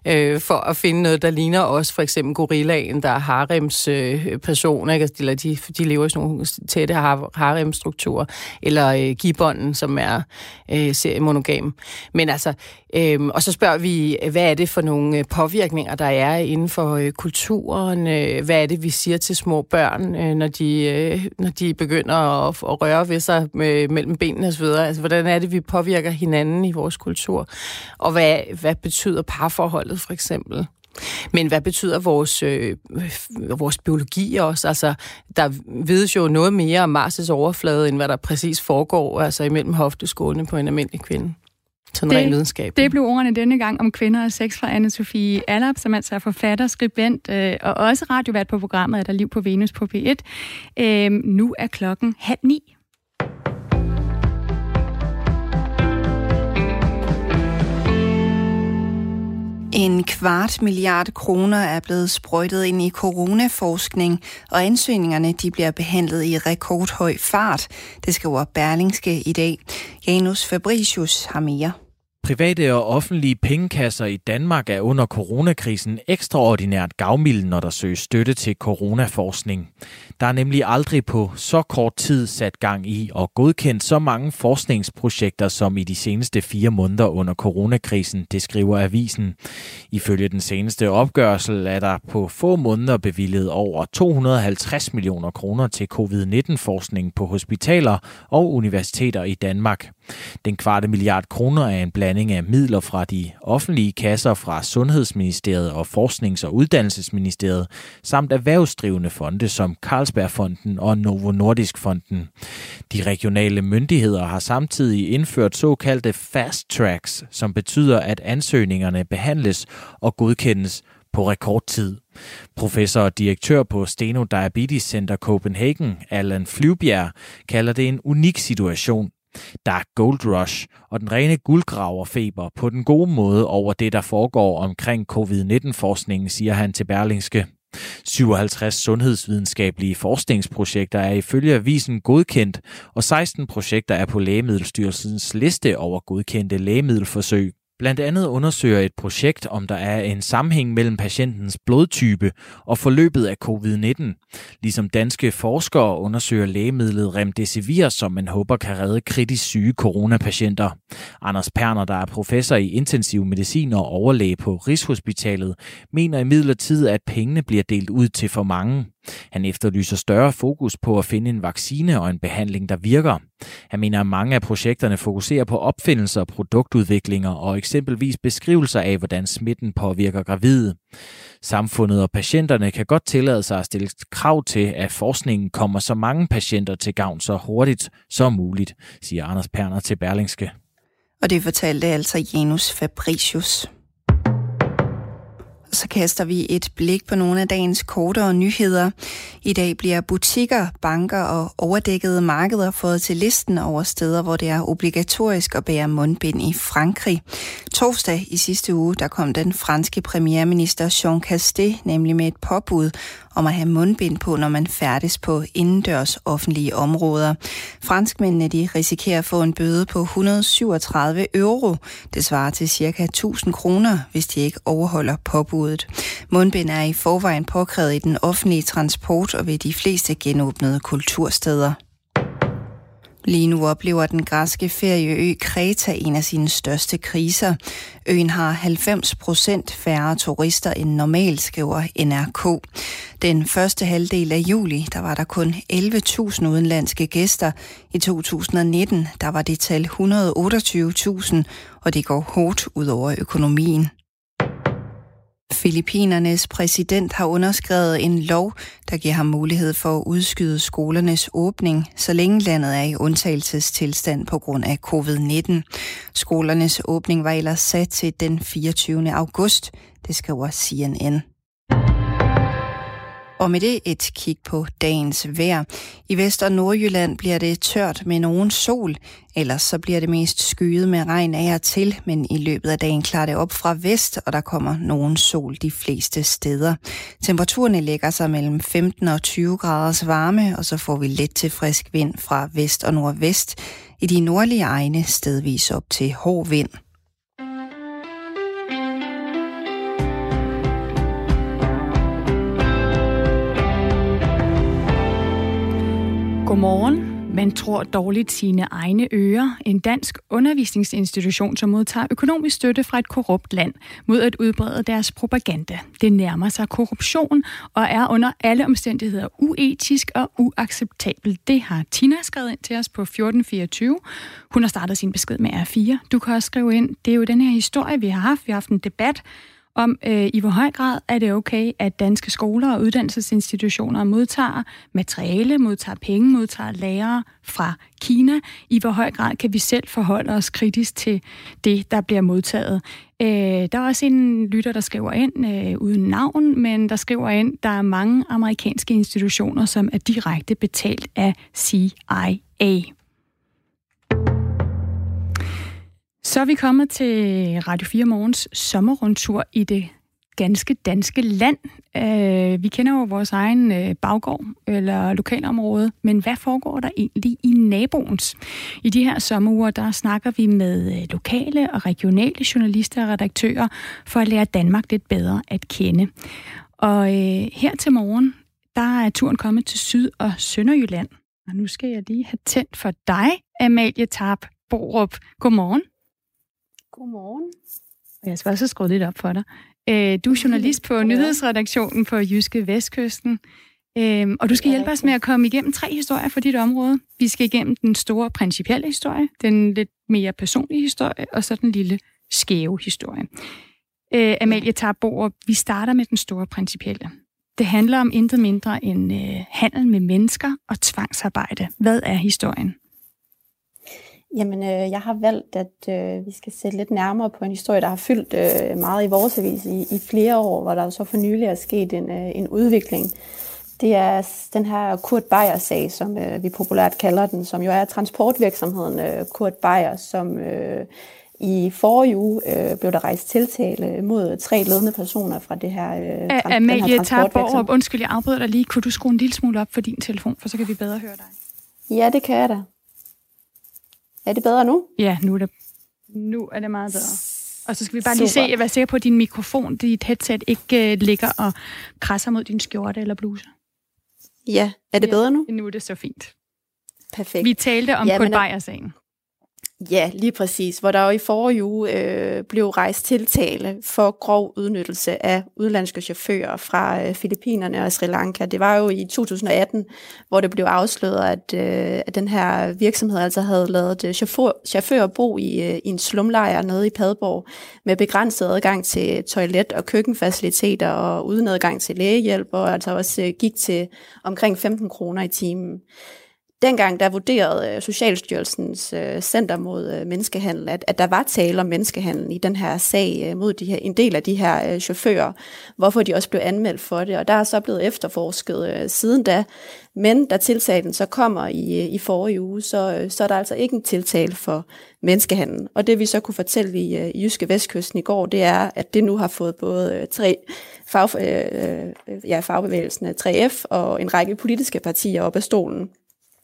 øh, for at finde noget, der ligner os. For eksempel gorillaen, der er harems øh, personer, ikke? Altså, de, de lever i sådan nogle tætte haremstrukturer. Eller øh, gibbonen, som er øh, seriemonogam. Men altså, øh, og så spørger vi, hvad er det for nogle øh, påvirkninger, der er inden for øh, kulturen? Øh, hvad er det, vi siger til små børn, øh, når, de, øh, når de begynder at, at røre ved sig med, mellem benene osv.? Altså, hvordan er det, vi påvirker hinanden i vores kultur? Og hvad, hvad betyder parforholdet for eksempel? Men hvad betyder vores, øh, vores biologi også? Altså, der vides jo noget mere om Mars' overflade, end hvad der præcis foregår altså imellem hofteskålene på en almindelig kvinde. Sådan det, videnskab. Det blev ordene denne gang om kvinder og sex fra Anne-Sophie Allap, som altså er forfatter, skribent øh, og også radiovært på programmet Er der liv på Venus på P1. Øh, nu er klokken halv ni. En kvart milliard kroner er blevet sprøjtet ind i coronaforskning, og ansøgningerne de bliver behandlet i rekordhøj fart. Det skriver Berlingske i dag. Janus Fabricius har mere. Private og offentlige pengekasser i Danmark er under coronakrisen ekstraordinært gavmilde, når der søges støtte til coronaforskning. Der er nemlig aldrig på så kort tid sat gang i og godkendt så mange forskningsprojekter som i de seneste fire måneder under coronakrisen, det skriver avisen. Ifølge den seneste opgørelse er der på få måneder bevillet over 250 millioner kroner til covid-19-forskning på hospitaler og universiteter i Danmark. Den kvarte milliard kroner er en blanding af midler fra de offentlige kasser fra Sundhedsministeriet og Forsknings- og Uddannelsesministeriet, samt erhvervsdrivende fonde som Carlsbergfonden og Novo Nordisk Fonden. De regionale myndigheder har samtidig indført såkaldte fast tracks, som betyder, at ansøgningerne behandles og godkendes på rekordtid. Professor og direktør på Steno Diabetes Center Copenhagen, Allan Flyvbjerg, kalder det en unik situation, der er gold rush og den rene guldgraverfeber på den gode måde over det, der foregår omkring covid-19-forskningen, siger han til Berlingske. 57 sundhedsvidenskabelige forskningsprojekter er ifølge avisen godkendt, og 16 projekter er på Lægemiddelstyrelsens liste over godkendte lægemiddelforsøg. Blandt andet undersøger et projekt, om der er en sammenhæng mellem patientens blodtype og forløbet af covid-19. Ligesom danske forskere undersøger lægemidlet Remdesivir, som man håber kan redde kritisk syge coronapatienter. Anders Perner, der er professor i intensiv medicin og overlæge på Rigshospitalet, mener imidlertid, at pengene bliver delt ud til for mange. Han efterlyser større fokus på at finde en vaccine og en behandling, der virker. Han mener, at mange af projekterne fokuserer på opfindelser, produktudviklinger og eksempelvis beskrivelser af, hvordan smitten påvirker gravide. Samfundet og patienterne kan godt tillade sig at stille krav til, at forskningen kommer så mange patienter til gavn så hurtigt som muligt, siger Anders Perner til Berlingske. Og det fortalte altså Janus Fabricius. Så kaster vi et blik på nogle af dagens kortere nyheder. I dag bliver butikker, banker og overdækkede markeder fået til listen over steder, hvor det er obligatorisk at bære mundbind i Frankrig. Torsdag i sidste uge, der kom den franske premierminister Jean Castex nemlig med et påbud om at have mundbind på, når man færdes på indendørs offentlige områder. Franskmændene de risikerer at få en bøde på 137 euro. Det svarer til ca. 1000 kroner, hvis de ikke overholder påbuddet. Mundbind er i forvejen påkrævet i den offentlige transport og ved de fleste genåbnede kultursteder. Lige nu oplever den græske ferieø Kreta en af sine største kriser. Øen har 90 procent færre turister end normalt, skriver NRK. Den første halvdel af juli, der var der kun 11.000 udenlandske gæster. I 2019, der var det tal 128.000, og det går hårdt ud over økonomien. Filippinernes præsident har underskrevet en lov, der giver ham mulighed for at udskyde skolernes åbning, så længe landet er i undtagelsestilstand på grund af covid-19. Skolernes åbning var ellers sat til den 24. august, det skriver CNN. Og med det et kig på dagens vejr. I Vest- og Nordjylland bliver det tørt med nogen sol, ellers så bliver det mest skyet med regn af og til, men i løbet af dagen klarer det op fra vest, og der kommer nogen sol de fleste steder. Temperaturerne lægger sig mellem 15 og 20 graders varme, og så får vi let til frisk vind fra vest og nordvest. I de nordlige egne stedvis op til hård vind. Godmorgen. Man tror dårligt sine egne ører. En dansk undervisningsinstitution, som modtager økonomisk støtte fra et korrupt land mod at udbrede deres propaganda. Det nærmer sig korruption og er under alle omstændigheder uetisk og uacceptabelt. Det har Tina skrevet ind til os på 1424. Hun har startet sin besked med R4. Du kan også skrive ind. Det er jo den her historie, vi har haft. Vi har haft en debat om, øh, i hvor høj grad er det okay, at danske skoler og uddannelsesinstitutioner modtager materiale, modtager penge, modtager lærere fra Kina. I hvor høj grad kan vi selv forholde os kritisk til det, der bliver modtaget. Øh, der er også en lytter, der skriver ind øh, uden navn, men der skriver ind, der er mange amerikanske institutioner, som er direkte betalt af CIA. Så er vi kommet til Radio 4 Morgens sommerrundtur i det ganske danske land. Øh, vi kender jo vores egen øh, baggård eller lokalområde, men hvad foregår der egentlig i naboens? I de her sommeruger, der snakker vi med øh, lokale og regionale journalister og redaktører for at lære Danmark lidt bedre at kende. Og øh, her til morgen, der er turen kommet til Syd- og Sønderjylland. Og nu skal jeg lige have tændt for dig, Amalie Tarp Borup. Godmorgen. Godmorgen. Jeg skal også skrue lidt op for dig. Øh, du er journalist på nyhedsredaktionen på Jyske Vestkysten. Øhm, og du skal hjælpe os med at komme igennem tre historier for dit område. Vi skal igennem den store principielle historie, den lidt mere personlige historie, og så den lille skæve historie. Øh, Amalie Tarboer, vi starter med den store principielle. Det handler om intet mindre end øh, handel med mennesker og tvangsarbejde. Hvad er historien? Jamen, øh, jeg har valgt, at øh, vi skal sætte lidt nærmere på en historie, der har fyldt øh, meget i vores avis i, i flere år, hvor der jo så for nylig er sket en, øh, en udvikling. Det er den her Kurt Beyer-sag, som øh, vi populært kalder den, som jo er transportvirksomheden øh, Kurt Beyer, som øh, i forrige uge øh, blev der rejst tiltale mod tre ledende personer fra det her, øh, trans- Amalie den her transportvirksomhed. undskyld, jeg afbryder dig lige. Kunne du skrue en lille smule op for din telefon, for så kan vi bedre høre dig? Ja, det kan jeg da. Er det bedre nu? Ja, nu er det, nu er det meget bedre. Og så skal vi bare Super. lige se, være sikker på, at din mikrofon, dit headset, ikke uh, ligger og krasser mod din skjorte eller bluse. Ja, er det ja, bedre nu? Nu er det så fint. Perfekt. Vi talte om ja, Kurt Beyer-sagen. Ja, lige præcis. Hvor der jo i forrige uge øh, blev rejst tiltale for grov udnyttelse af udlandske chauffører fra øh, Filippinerne og Sri Lanka. Det var jo i 2018, hvor det blev afsløret, at, øh, at den her virksomhed altså havde lavet øh, chauffør, chauffører bo i, øh, i en slumlejr nede i Padborg med begrænset adgang til toilet og køkkenfaciliteter og uden adgang til lægehjælp, og altså også øh, gik til omkring 15 kroner i timen. Dengang der vurderede øh, Socialstyrelsens øh, Center mod øh, Menneskehandel, at, at der var tale om menneskehandel i den her sag mod de her, en del af de her chauffører, hvorfor de også blev anmeldt for det. Og der er så blevet efterforsket siden da. Men da tiltalen så kommer i, i forrige uge, så, så er der altså ikke en tiltale for menneskehandel. Og det vi så kunne fortælle i, i Jyske Vestkysten i går, det er, at det nu har fået både tre fag, øh, ja, fagbevægelsen 3F og en række politiske partier op af stolen.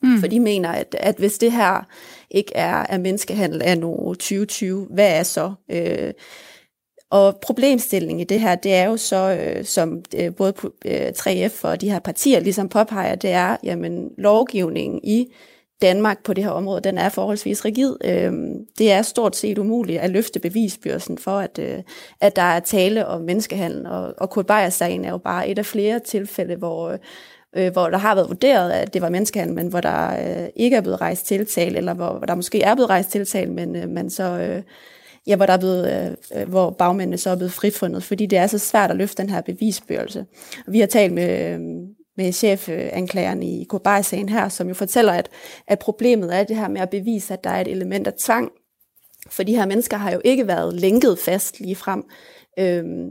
Mm. For de mener, at, at hvis det her ikke er, er menneskehandel af nu 2020, hvad er så? Øh, og problemstillingen i det her, det er jo så, øh, som øh, både øh, 3F og de her partier ligesom påpeger, det er, jamen lovgivningen i Danmark på det her område, den er forholdsvis rigid. Øh, det er stort set umuligt at løfte bevisbyrsen for, at, øh, at der er tale om menneskehandel. Og, og Kurt Beyer-sagen er jo bare et af flere tilfælde, hvor, øh, Øh, hvor der har været vurderet, at det var menneskehandel, men hvor der øh, ikke er blevet rejst tiltale, eller hvor, hvor der måske er blevet rejst tiltale, men øh, man så... Øh, ja, hvor, der er blevet, øh, øh hvor bagmændene så er blevet frifundet, fordi det er så svært at løfte den her bevisbørelse. Vi har talt med, øh, med chefanklageren i Kobay-sagen her, som jo fortæller, at, at problemet er det her med at bevise, at der er et element af tvang. For de her mennesker har jo ikke været lænket fast lige frem. Øhm,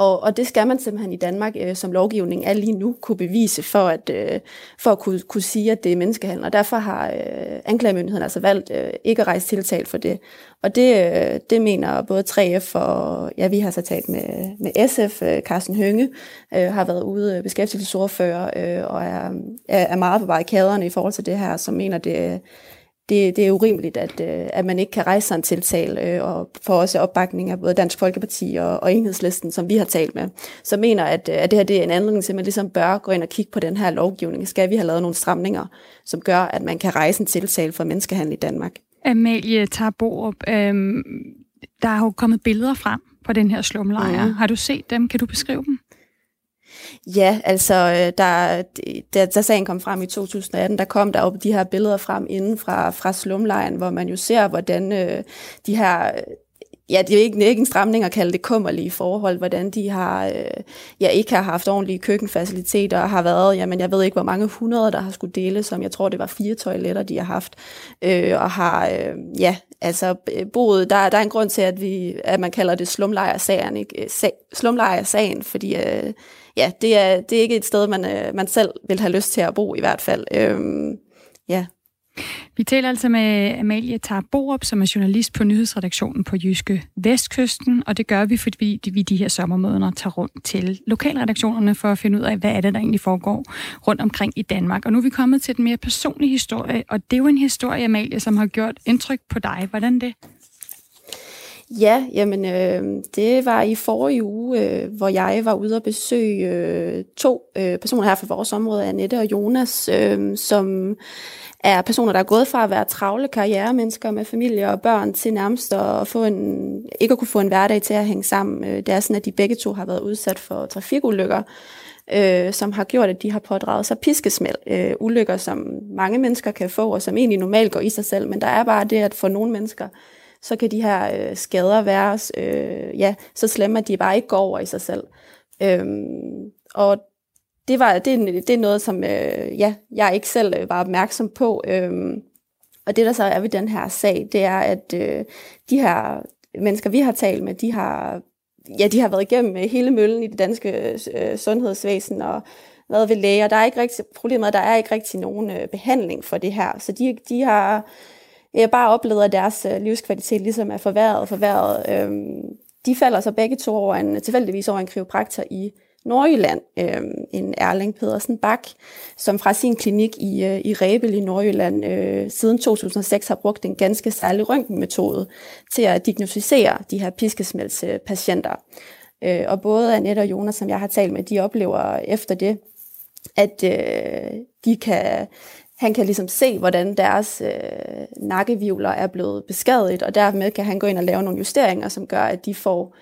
og, og det skal man simpelthen i Danmark, øh, som lovgivning er lige nu, kunne bevise for at, øh, for at kunne, kunne sige, at det er menneskehandel. Og derfor har øh, anklagemyndigheden altså valgt øh, ikke at rejse tiltalt for det. Og det, øh, det mener både 3F og, ja, vi har så talt med, med SF, øh, Carsten Hønge, øh, har været ude øh, beskæftigelsesordfører øh, og er, er meget på barrikaderne i forhold til det her, som mener, det det, det er urimeligt, at, øh, at man ikke kan rejse sig en tiltal, øh, og for også opbakning af både Dansk Folkeparti og, og Enhedslisten, som vi har talt med, så mener, at, øh, at det her det er en anledning til, at man ligesom bør gå ind og kigge på den her lovgivning. Skal vi have lavet nogle stramninger, som gør, at man kan rejse en tiltal for menneskehandel i Danmark? Amalie Tarborup, øh, der er jo kommet billeder frem på den her slumlejr. Mm. Har du set dem? Kan du beskrive dem? Ja, altså, øh, der, der, da, da sagen kom frem i 2018, der kom der jo de her billeder frem inden fra, fra slumlejen, hvor man jo ser, hvordan øh, de her ja, det er ikke, ikke en stramning at kalde det kummerlige forhold, hvordan de har, øh, ja, ikke har haft ordentlige køkkenfaciliteter, og har været, jamen jeg ved ikke, hvor mange hundrede, der har skulle dele, som jeg tror, det var fire toiletter, de har haft, øh, og har, øh, ja, altså øh, boet, der, der er en grund til, at, vi, at man kalder det slumlejersagen, ikke? Øh, slumlejersagen, fordi øh, ja, det er, det er ikke et sted, man, øh, man selv vil have lyst til at bo i hvert fald. Øhm, ja. Vi taler altså med Amalie Tarborup, som er journalist på nyhedsredaktionen på Jyske Vestkysten, og det gør vi, fordi vi de her sommermåneder tager rundt til lokalredaktionerne for at finde ud af, hvad er det, der egentlig foregår rundt omkring i Danmark. Og nu er vi kommet til den mere personlige historie, og det er jo en historie, Amalie, som har gjort indtryk på dig. Hvordan det? Ja, jamen øh, det var i forrige uge, øh, hvor jeg var ude og besøge øh, to øh, personer her fra vores område, Annette og Jonas, øh, som er personer, der er gået fra at være travle karrieremennesker med familie og børn til nærmest at få en, ikke at kunne få en hverdag til at hænge sammen. Øh, det er sådan, at de begge to har været udsat for trafikulykker, øh, som har gjort, at de har pådraget sig piskesmæld. Øh, ulykker, som mange mennesker kan få, og som egentlig normalt går i sig selv, men der er bare det, at for nogle mennesker, så kan de her øh, skader være øh, ja, så slemme, at de bare ikke går over i sig selv. Øhm, og det, var, det, det er noget, som øh, ja, jeg ikke selv øh, var opmærksom på. Øhm, og det, der så er ved den her sag, det er, at øh, de her mennesker, vi har talt med, de har, ja, de har været igennem øh, hele møllen i det danske øh, sundhedsvæsen og været ved læger. Der er ikke rigtig, problemet er, at der er ikke rigtig nogen øh, behandling for det her. Så de, de har jeg bare oplevet, at deres øh, livskvalitet ligesom er forværret og forværret. Øhm, de falder så begge to over en, tilfældigvis over en kiropraktor i Nordjylland, øh, en Erling Pedersen Bak, som fra sin klinik i, øh, i Rebel i Nordjylland øh, siden 2006 har brugt en ganske særlig røntgenmetode til at diagnostisere de her piskesmældspatienter. Øh, og både Annette og Jonas, som jeg har talt med, de oplever efter det, at øh, de kan han kan ligesom se, hvordan deres øh, nakkevivler er blevet beskadiget, og dermed kan han gå ind og lave nogle justeringer, som gør, at de får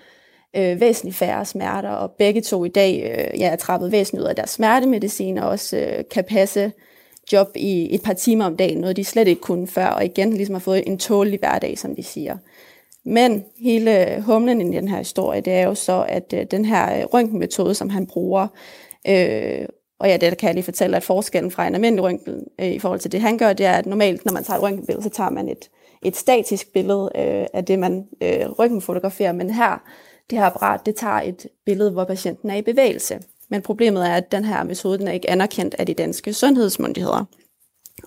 øh, væsentligt færre smerter, og begge to i dag øh, ja, er trappet væsentligt ud af deres smertemedicin, og også øh, kan passe job i et par timer om dagen, noget de slet ikke kunne før, og igen ligesom har fået en tålig hverdag, som de siger. Men hele øh, humlen i den her historie, det er jo så, at øh, den her øh, røntgenmetode, som han bruger, øh, og ja, det kan jeg lige fortælle, at forskellen fra en almindelig røntgen øh, i forhold til det, han gør, det er, at normalt, når man tager et røntgenbillede, så tager man et, et statisk billede øh, af det, man øh, røntgenfotograferer. Men her, det her apparat, det tager et billede, hvor patienten er i bevægelse. Men problemet er, at den her metode den er ikke anerkendt af de danske sundhedsmyndigheder.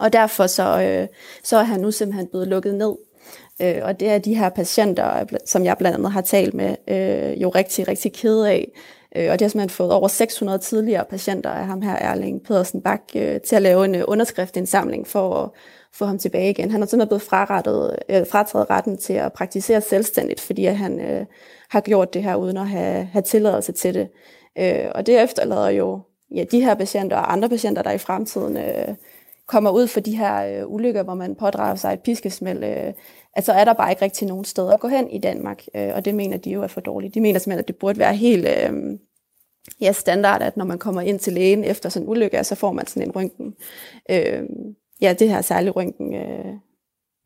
Og derfor så, øh, så er han nu simpelthen blevet lukket ned. Øh, og det er de her patienter, som jeg blandt andet har talt med, øh, jo rigtig, rigtig kede af. Øh, og det har simpelthen fået over 600 tidligere patienter af ham her, Erling Pedersen Bak, øh, til at lave en øh, underskriftindsamling for at få ham tilbage igen. Han har simpelthen blevet frarettet, øh, frataget retten til at praktisere selvstændigt, fordi at han øh, har gjort det her uden at have, have tilladelse til det. Øh, og det efterlader jo ja, de her patienter og andre patienter, der i fremtiden øh, kommer ud for de her øh, ulykker, hvor man pådrager sig et piskesmæld, øh, altså er der bare ikke rigtig nogen steder at gå hen i Danmark, øh, og det mener de jo er for dårligt. De mener simpelthen, at det burde være helt øh, ja, standard, at når man kommer ind til lægen efter sådan en ulykke, så får man sådan en røntgen. Øh, ja, det her særlige røntgen øh,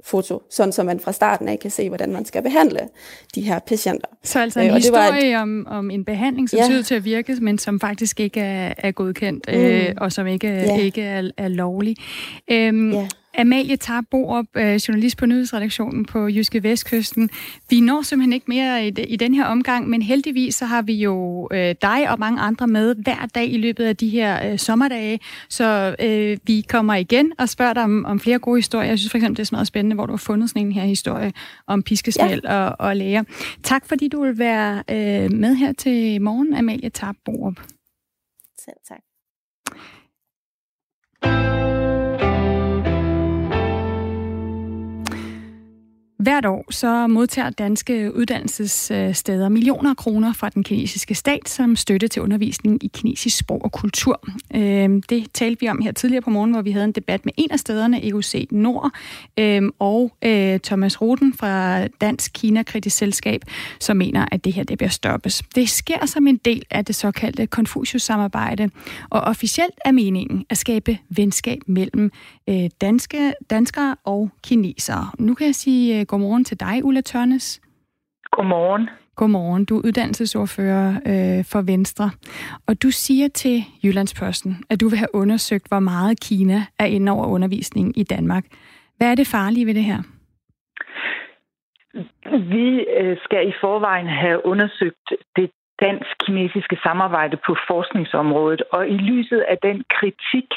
foto, sådan så man fra starten af kan se, hvordan man skal behandle de her patienter. Så altså en øh, historie et, om, om en behandling, som ja. ud til at virke, men som faktisk ikke er, er godkendt, mm. øh, og som ikke, ja. ikke er, er lovlig. Øhm, ja. Amalie Tarborup, øh, journalist på nyhedsredaktionen på Jyske Vestkysten. Vi når simpelthen ikke mere i, i den her omgang, men heldigvis så har vi jo øh, dig og mange andre med hver dag i løbet af de her øh, sommerdage, så øh, vi kommer igen og spørger dig om, om flere gode historier. Jeg synes for eksempel, det er meget spændende, hvor du har fundet sådan en her historie om piskesmæld ja. og, og læger. Tak fordi du vil være øh, med her til morgen, Amalie Tarborup. Selv tak. Hvert år så modtager danske uddannelsessteder millioner af kroner fra den kinesiske stat som støtte til undervisning i kinesisk sprog og kultur. Øhm, det talte vi om her tidligere på morgen, hvor vi havde en debat med en af stederne, EUC Nord, øhm, og øh, Thomas Roden fra Dansk Kina Kritisk Selskab, som mener, at det her det bliver stoppes. Det sker som en del af det såkaldte Confucius-samarbejde, og officielt er meningen at skabe venskab mellem øh, danske, danskere og kinesere. Nu kan jeg sige øh, godmorgen til dig, Ulla Tørnes. Godmorgen. Godmorgen. Du er uddannelsesordfører øh, for Venstre. Og du siger til Jyllandsposten, at du vil have undersøgt, hvor meget Kina er inde over undervisningen i Danmark. Hvad er det farlige ved det her? Vi øh, skal i forvejen have undersøgt det dansk-kinesiske samarbejde på forskningsområdet. Og i lyset af den kritik,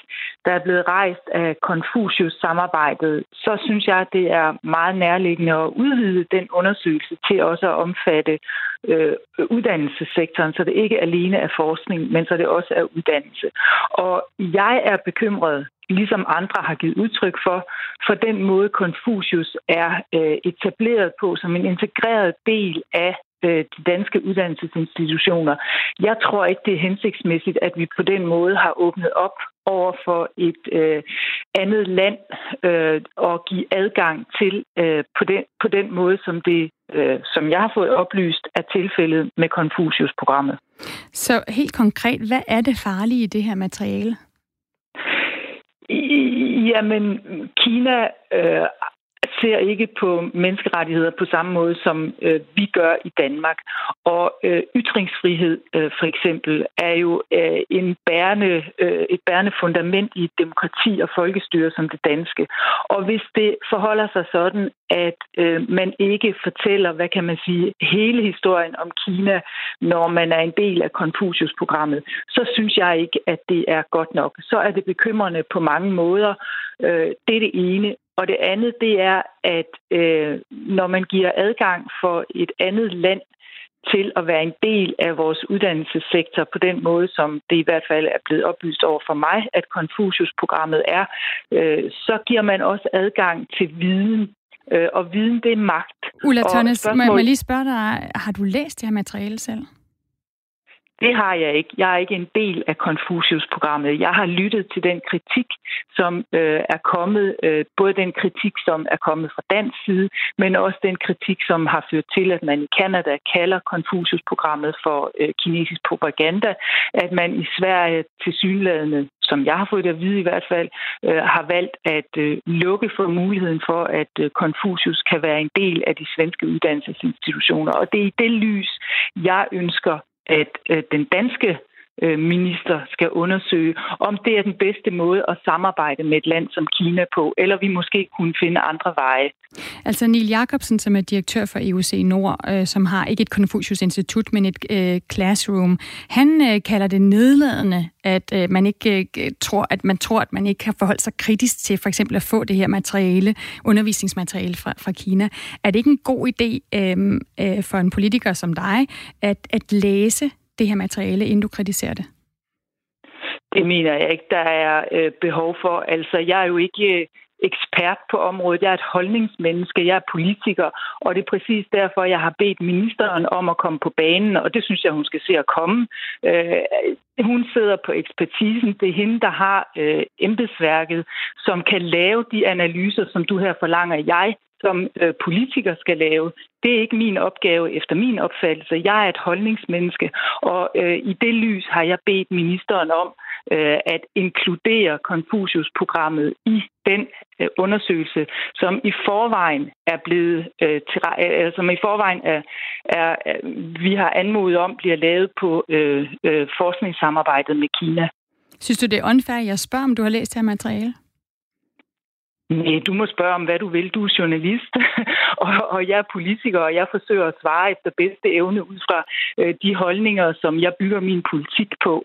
der er blevet rejst af Confucius-samarbejdet, så synes jeg, at det er meget nærliggende at udvide den undersøgelse til også at omfatte øh, uddannelsessektoren, så det ikke alene er forskning, men så det også er uddannelse. Og jeg er bekymret ligesom andre har givet udtryk for, for den måde Confucius er øh, etableret på som en integreret del af de danske uddannelsesinstitutioner. Jeg tror ikke, det er hensigtsmæssigt, at vi på den måde har åbnet op over for et øh, andet land øh, og give adgang til øh, på, den, på den måde, som det, øh, som jeg har fået oplyst, er tilfældet med Confucius-programmet. Så helt konkret, hvad er det farlige i det her materiale? Jamen, Kina øh, ser ikke på menneskerettigheder på samme måde, som øh, vi gør i Danmark. Og øh, ytringsfrihed øh, for eksempel er jo øh, en bærende, øh, et bærende fundament i et demokrati og folkestyre som det danske. Og hvis det forholder sig sådan, at øh, man ikke fortæller, hvad kan man sige, hele historien om Kina, når man er en del af Confucius-programmet, så synes jeg ikke, at det er godt nok. Så er det bekymrende på mange måder. Øh, det er det ene. Og det andet, det er, at øh, når man giver adgang for et andet land til at være en del af vores uddannelsessektor på den måde, som det i hvert fald er blevet oplyst over for mig, at Confucius-programmet er, øh, så giver man også adgang til viden. Øh, og viden, det er magt. Ulla Tørnes, spørgsmål... må jeg lige spørge dig, har du læst det her materiale selv? Det har jeg ikke. Jeg er ikke en del af Confucius-programmet. Jeg har lyttet til den kritik, som øh, er kommet, øh, både den kritik, som er kommet fra dansk side, men også den kritik, som har ført til, at man i Kanada kalder Confucius-programmet for øh, kinesisk propaganda, at man i Sverige til synlædende som jeg har fået det at vide i hvert fald, øh, har valgt at øh, lukke for muligheden for, at øh, Confucius kan være en del af de svenske uddannelsesinstitutioner. Og det er i det lys, jeg ønsker at øh, den danske Øh, minister skal undersøge, om det er den bedste måde at samarbejde med et land som Kina på, eller vi måske kunne finde andre veje. Altså Neil Jacobsen, som er direktør for EUC Nord, øh, som har ikke et Confucius-institut, men et øh, classroom, han øh, kalder det nedladende, at øh, man ikke øh, tror, at man tror, at man ikke kan forholde sig kritisk til for eksempel at få det her materiale, undervisningsmateriale fra, fra Kina. Er det ikke en god idé øh, øh, for en politiker som dig, at, at læse det her materiale, inden du kritiserer det? Det mener jeg ikke, der er øh, behov for. Altså, jeg er jo ikke øh, ekspert på området. Jeg er et holdningsmenneske, jeg er politiker, og det er præcis derfor, jeg har bedt ministeren om at komme på banen, og det synes jeg, hun skal se at komme. Øh, hun sidder på ekspertisen. Det er hende, der har øh, embedsværket, som kan lave de analyser, som du her forlanger. Jeg som øh, politiker skal lave. Det er ikke min opgave efter min opfattelse. Jeg er et holdningsmenneske, og øh, i det lys har jeg bedt ministeren om øh, at inkludere Confucius-programmet i den øh, undersøgelse, som i forvejen er blevet øh, til, øh, øh, som i forvejen er, er, er vi har anmodet om bliver lavet på øh, øh, forskningssamarbejdet med Kina. Synes du, det er unfair, jeg spørger, om du har læst det her materiale? Nej, du må spørge om, hvad du vil. Du er journalist, og, og jeg er politiker, og jeg forsøger at svare efter bedste evne ud fra øh, de holdninger, som jeg bygger min politik på.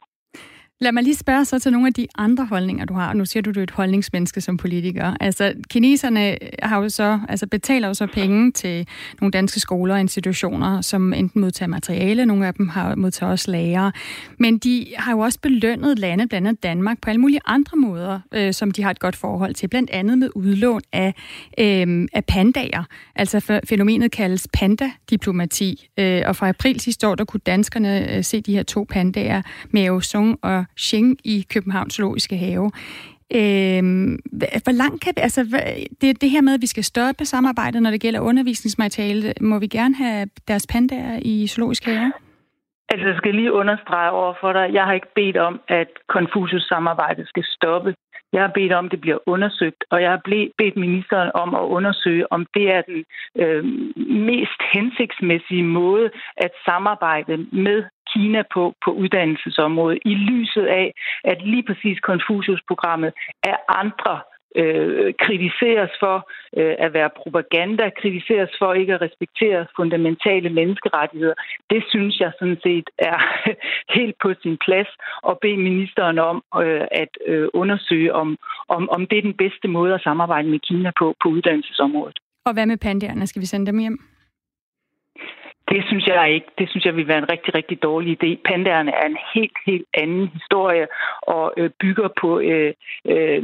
Lad mig lige spørge så til nogle af de andre holdninger, du har. Nu siger du, du er et holdningsmenneske som politiker. Altså, kineserne har jo så, altså betaler jo så penge til nogle danske skoler og institutioner, som enten modtager materiale, nogle af dem har modtaget også lærere. Men de har jo også belønnet lande, blandt andet Danmark, på alle mulige andre måder, øh, som de har et godt forhold til. Blandt andet med udlån af, øh, af pandager. Altså fænomenet kaldes pandadiplomati. Øh, og fra april sidste år, der kunne danskerne øh, se de her to pandager, Mao Sung og Xing i Københavns Zoologiske Have. Øhm, hvor langt kan vi, altså, det, det her med, at vi skal stoppe samarbejdet, når det gælder undervisningsmateriale, må vi gerne have deres pandaer i zoologiske Have? Altså, jeg skal lige understrege over for dig, jeg har ikke bedt om, at Confucius-samarbejdet skal stoppe. Jeg har bedt om, at det bliver undersøgt, og jeg har bedt ministeren om at undersøge, om det er den øh, mest hensigtsmæssige måde at samarbejde med Kina på, på uddannelsesområdet, i lyset af, at lige præcis Confucius-programmet er andre øh, kritiseres for øh, at være propaganda, kritiseres for ikke at respektere fundamentale menneskerettigheder. Det synes jeg sådan set er helt på sin plads at bede ministeren om øh, at øh, undersøge, om, om, om det er den bedste måde at samarbejde med Kina på på uddannelsesområdet. Og hvad med panderne? Skal vi sende dem hjem? Det synes jeg ikke. Det synes jeg vil være en rigtig, rigtig dårlig idé. Pandaerne er en helt, helt anden historie og øh, bygger på øh, øh,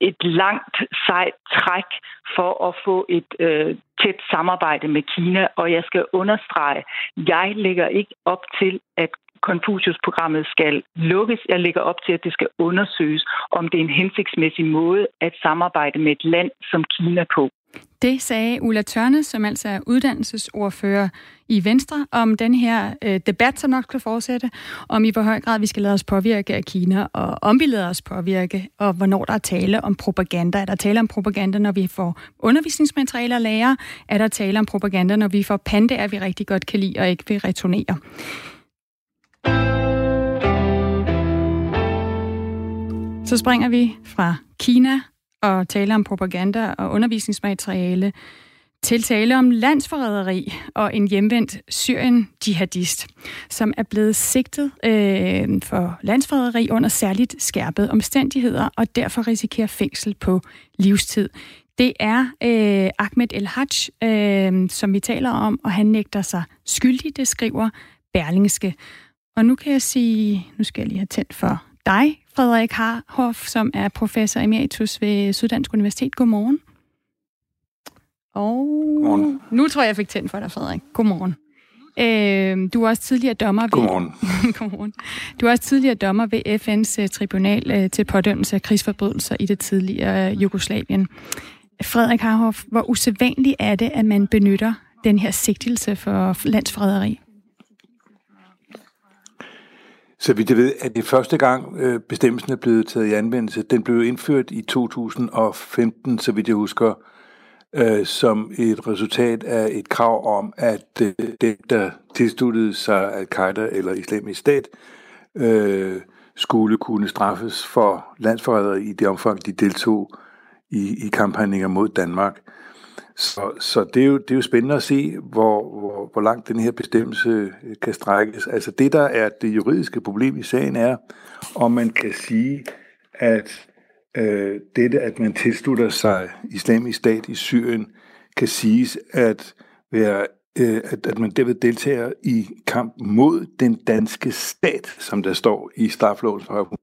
et langt, sejt træk for at få et øh, tæt samarbejde med Kina. Og jeg skal understrege, jeg lægger ikke op til, at Confucius-programmet skal lukkes. Jeg lægger op til, at det skal undersøges, om det er en hensigtsmæssig måde at samarbejde med et land som Kina på. Det sagde Ulla Tørne, som altså er uddannelsesordfører i Venstre, om den her øh, debat, som nok skal fortsætte, om i hvor høj grad vi skal lade os påvirke af Kina, og om vi lader os påvirke, og hvornår der er tale om propaganda. Er der tale om propaganda, når vi får undervisningsmaterialer og lærer? Er der tale om propaganda, når vi får pandaer, vi rigtig godt kan lide og ikke vil returnere? Så springer vi fra Kina og tale om propaganda og undervisningsmateriale til tale om landsforræderi og en hjemvendt Syrien-jihadist, som er blevet sigtet øh, for landsforræderi under særligt skærpede omstændigheder og derfor risikerer fængsel på livstid. Det er øh, Ahmed El-Hajj, øh, som vi taler om, og han nægter sig skyldig, det skriver Berlingske. Og nu kan jeg sige, nu skal jeg lige have tændt for dig, Frederik Harhoff, som er professor emeritus ved Syddansk Universitet. Godmorgen. Og Godmorgen. nu tror jeg, jeg fik tændt for dig, Frederik. Godmorgen. Øh, du er også tidligere dommer ved... Godmorgen. Godmorgen. Du er også tidligere dommer ved FN's uh, tribunal uh, til pådømmelse af krigsforbrydelser i det tidligere uh, Jugoslavien. Frederik Harhoff, hvor usædvanligt er det, at man benytter den her sigtelse for landsforræderi? Så vidt jeg ved, at det første gang øh, bestemmelsen er blevet taget i anvendelse, den blev indført i 2015, så vidt jeg husker, øh, som et resultat af et krav om, at øh, dem, der tilsluttede sig al-Qaida eller islamisk stat, øh, skulle kunne straffes for landsforræderi i det omfang, de deltog i, i kampagner mod Danmark. Så, så det, er jo, det er jo spændende at se, hvor, hvor, hvor langt den her bestemmelse øh, kan strækkes. Altså det, der er det juridiske problem i sagen, er, om man kan sige, at øh, dette, at man tilslutter sig islamisk stat i Syrien, kan siges at være øh, at, at man derved deltager i kamp mod den danske stat, som der står i straflovens paragraf.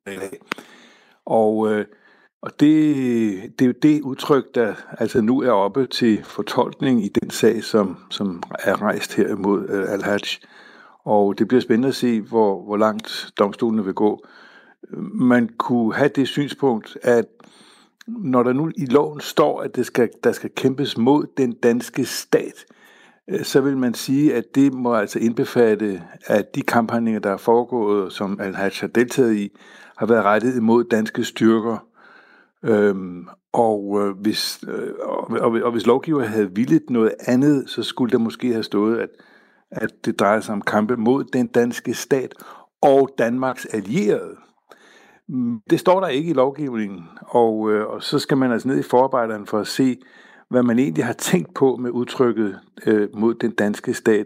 Og øh, og det, det er jo det udtryk, der altså nu er oppe til fortolkning i den sag, som, som er rejst her imod øh, Al-Hajj. Og det bliver spændende at se, hvor, hvor langt domstolene vil gå. Man kunne have det synspunkt, at når der nu i loven står, at det skal, der skal kæmpes mod den danske stat, øh, så vil man sige, at det må altså indbefatte, at de kampagner, der er foregået, som Al-Hajj har deltaget i, har været rettet imod danske styrker, Øhm, og, øh, hvis, øh, og, og, og hvis lovgiver havde villet noget andet, så skulle der måske have stået, at, at det drejer sig om kampe mod den danske stat og Danmarks allierede. Mm, det står der ikke i lovgivningen, og, øh, og så skal man altså ned i forarbejderen for at se, hvad man egentlig har tænkt på med udtrykket øh, mod den danske stat,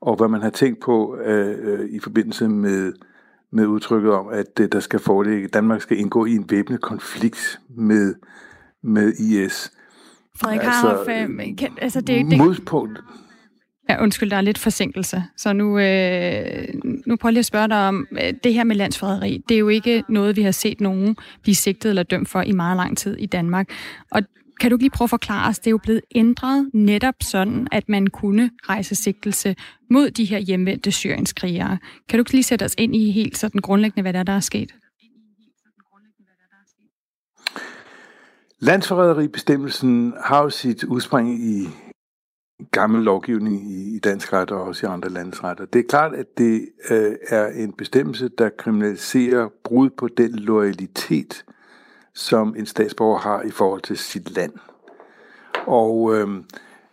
og hvad man har tænkt på øh, øh, i forbindelse med, med udtrykket om, at der skal foreligge, Danmark skal indgå i en væbnet konflikt med, med IS. Frederik altså, Harhoff, øh, kan, altså det, det, modpunkt. Ja, undskyld, der er lidt forsinkelse. Så nu, øh, nu prøver jeg lige at spørge dig om, øh, det her med landsforræderi, det er jo ikke noget, vi har set nogen blive sigtet eller dømt for i meget lang tid i Danmark. Og kan du lige prøve at forklare os, det er jo blevet ændret netop sådan, at man kunne rejse sigtelse mod de her hjemvendte syrienskrigere. Kan du lige sætte os ind i helt sådan grundlæggende, hvad der er, der er sket? Landsforræderibestemmelsen har jo sit udspring i gammel lovgivning i dansk ret og også i andre landes ret. det er klart, at det øh, er en bestemmelse, der kriminaliserer brud på den loyalitet, som en statsborger har i forhold til sit land. Og øh,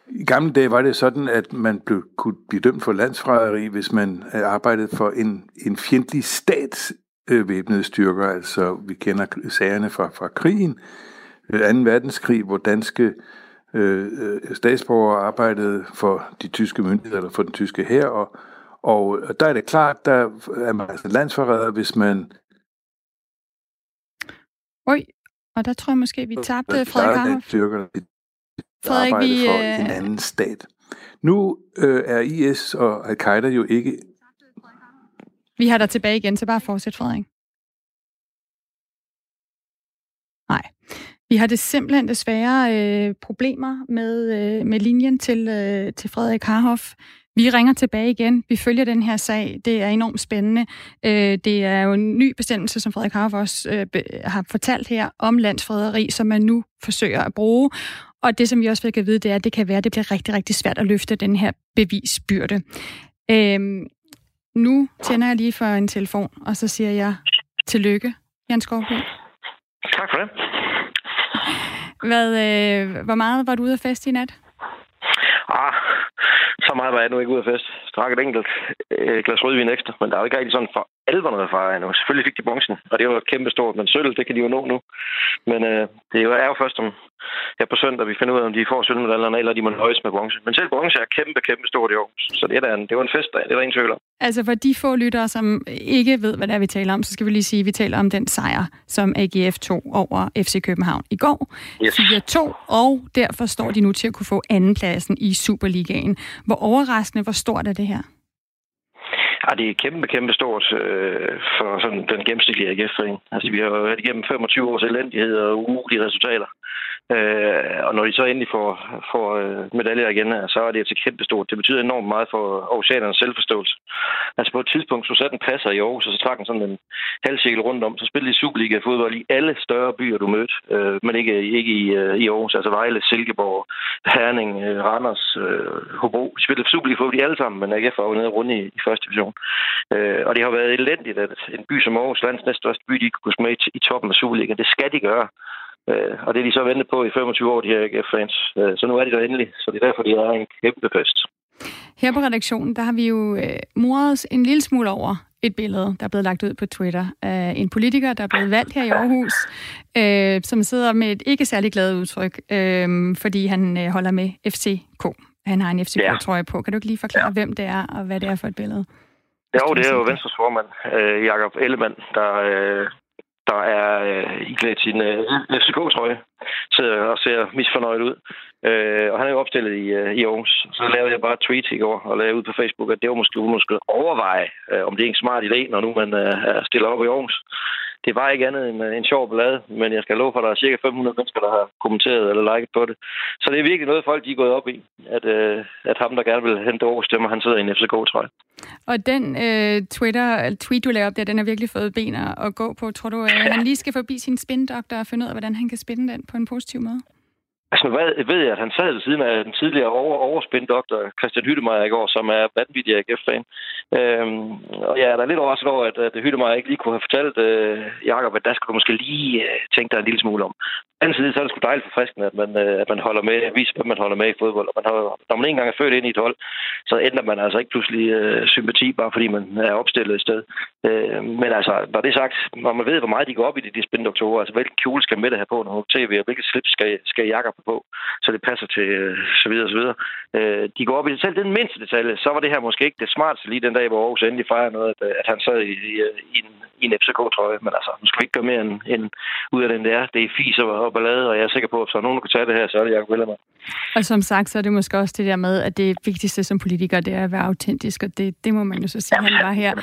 i gamle dage var det sådan, at man blev, kunne blive dømt for landsforræderi, hvis man øh, arbejdede for en, en fjendtlig stats øh, væbnede styrker. Altså, vi kender sagerne fra, fra krigen, øh, 2. verdenskrig, hvor danske øh, øh, statsborgere arbejdede for de tyske myndigheder, eller for den tyske hær, og, og der er det klart, der er man altså landsforræder, hvis man... Oj, og der tror jeg måske, vi tabte Frederik Harhoff. Frederik, vi... for en øh, anden stat. Nu øh, er IS og Al-Qaida jo ikke... Vi har dig tilbage igen, så bare fortsæt, Frederik. Nej. Vi har det simpelthen desværre øh, problemer med, øh, med linjen til, øh, til Frederik Harhoff. Vi ringer tilbage igen. Vi følger den her sag. Det er enormt spændende. Øh, det er jo en ny bestemmelse, som Frederik Harhoff også øh, har fortalt her, om landsfrederi, som man nu forsøger at bruge. Og det, som vi også fik at vide, det er, at det kan være, at det bliver rigtig, rigtig svært at løfte den her bevisbyrde. Øh, nu tænder jeg lige for en telefon, og så siger jeg tillykke, Jan Skovby. Tak for det. Hvad, øh, hvor meget var du ude at feste i nat? Ah, så meget var jeg nu ikke ude af fest. Drak et enkelt øh, glas rødvin ekstra, men der er jo ikke rigtig sådan for alvor noget fejre endnu. Selvfølgelig fik de bronzen, og det var kæmpe stort, men sølv, det kan de jo nå nu. Men øh, det er jo først om her på søndag, vi finder ud af, om de får sølvmedaljerne, eller de må nøjes med bronze. Men selv bronze er kæmpe, kæmpe stort i år. Så det, er en, det var en fest, det er der ingen tvivl om. Altså for de få lyttere, som ikke ved, hvad det er, vi taler om, så skal vi lige sige, at vi taler om den sejr, som AGF tog over FC København i går. Yes. 4-2, og derfor står de nu til at kunne få andenpladsen i Superligaen. Hvor overraskende, hvor stort er det her? Ja, det er kæmpe, kæmpe stort øh, for sådan den gennemsnitlige AGF-forening. Altså, vi har jo været igennem 25 års elendighed og umulige resultater. Øh, og når de så endelig får, får øh, medaljer igen, så er det altså kæmpestort. Det betyder enormt meget for oceanernes selvforståelse. Altså på et tidspunkt, så satte en passer i Aarhus, og så trak den sådan en halvcirkel rundt om. Så spillede de Superliga-fodbold i alle større byer, du mødte, øh, men ikke, ikke i, øh, i Aarhus. Altså Vejle, Silkeborg, Herning, øh, Randers, øh, Hobro. De spillede Superliga-fodbold i alle sammen, men AGF var jo nede rundt i, i første division. Øh, og det har været elendigt, at en by som Aarhus, landets næststørste by, de kunne gå med i, i toppen af Superliga. Det skal de gøre. Øh, og det er de så ventet på i 25 år, de her AGF-fans. Øh, så nu er de der endelig, så det er derfor, de er en kæmpe fest. Her på redaktionen, der har vi jo øh, moret en lille smule over et billede, der er blevet lagt ud på Twitter af en politiker, der er blevet valgt her i Aarhus, øh, som sidder med et ikke særlig glad udtryk, øh, fordi han øh, holder med FCK. Han har en FCK-trøje på. Kan du ikke lige forklare, ja. hvem det er, og hvad det er for et billede? Jo, det er jo Venstres formand, øh, Jakob Ellemann, der, øh, der er øh, iklædt sin øh, FCK-trøje, sidder og ser misfornøjet ud. Øh, og han er jo opstillet i, øh, i Aarhus. Så lavede jeg bare et tweet i går og lavede ud på Facebook, at det var måske, måske overveje, øh, om det er en smart idé, når nu man øh, stiller op i Aarhus det var ikke andet end øh, en sjov ballade, men jeg skal love for, at der er cirka 500 mennesker, der har kommenteret eller liket på det. Så det er virkelig noget, folk de er gået op i, at, øh, at ham, der gerne vil hente overstemmer, han sidder i en FCK-trøje. Og den øh, Twitter, tweet, du lavede op der, den har virkelig fået ben at gå på. Tror du, at han lige skal forbi sin spindoktor og finde ud af, hvordan han kan spinde den på en positiv måde? Altså, hvad, ved jeg, at han sad ved siden af den tidligere over, overspindoktor Christian Hyttemeier i går, som er vanvittig AGF-fan. Øhm, og jeg er da lidt overrasket over, at, at Hyttemeier ikke lige kunne have fortalt øh, Jakob, at der skulle du måske lige øh, tænke dig en lille smule om. På anden side, så er det sgu dejligt forfriskende, at man, øh, at man holder med, viser, hvem man holder med i fodbold. Og man har, når man ikke engang er født ind i et hold, så ændrer man altså ikke pludselig øh, sympati, bare fordi man er opstillet et sted. Øh, men altså, når det er sagt, når man ved, hvor meget de går op i de, de spindoktorer, altså hvilken kjole skal Mette have på, når hun tv, og hvilket slip skal, skal jakker på, så det passer til, øh, så videre, så videre. Øh, de går op i det selv den mindste detalje, så var det her måske ikke det smarteste lige den dag, hvor Aarhus endelig fejrer noget, at, at han sad i, i, i en i en FCK-trøje, men altså, nu skal vi ikke gøre mere end, end ud af den der. Det er fis og, og ballade, og jeg er sikker på, at så nogen, der kan tage det her, så er det Jacob Ellemann. Og som sagt, så er det måske også det der med, at det vigtigste som politiker, det er at være autentisk, og det, det må man jo så sige, Jamen, han var her.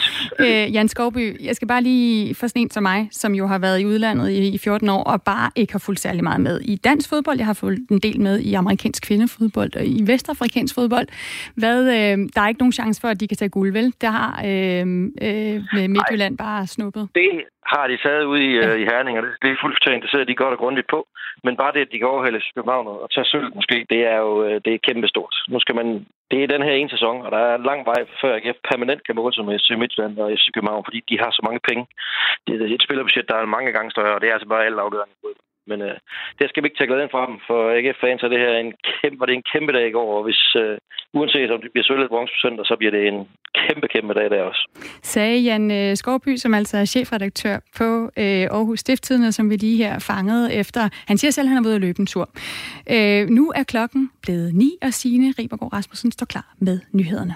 Øh, Jan Skovby, jeg skal bare lige for sådan en som mig, som jo har været i udlandet i, i 14 år, og bare ikke har fulgt særlig meget med i dansk fodbold. Jeg har fulgt en del med i amerikansk kvindefodbold og i vestafrikansk fodbold. Hvad, øh, der er ikke nogen chance for, at de kan tage guld, vel? Der har øh, øh, med Midtjylland bare snuppet. Det har de taget ud i, ja. uh, i Herning, og det, det er fuldstændig interesseret, de godt og grundigt på. Men bare det, at de kan overhælde København og tage sølv måske, det er jo uh, det er kæmpestort. Nu skal man, det er den her ene sæson, og der er lang vej før AGF permanent kan måle sig med FC Midtjylland og FC København, fordi de har så mange penge. Det er et spillerbudget, der er mange gange større, og det er altså bare alt afgørende. Men øh, det skal vi ikke tage glæden fra dem, for AGF-fans er det her en kæmpe, det er en kæmpe dag i går, og hvis, øh, uanset om det bliver sølvet bronze søndag, så bliver det en kæmpe, kæmpe dag der også. Sagde Jan øh, Skovby, som altså er chefredaktør på øh, Aarhus Stifttidene, som vi lige her fangede efter. Han siger selv, at han er ude at løbe en tur. Øh, nu er klokken blevet 9, og Signe Ribergaard Rasmussen står klar med nyhederne.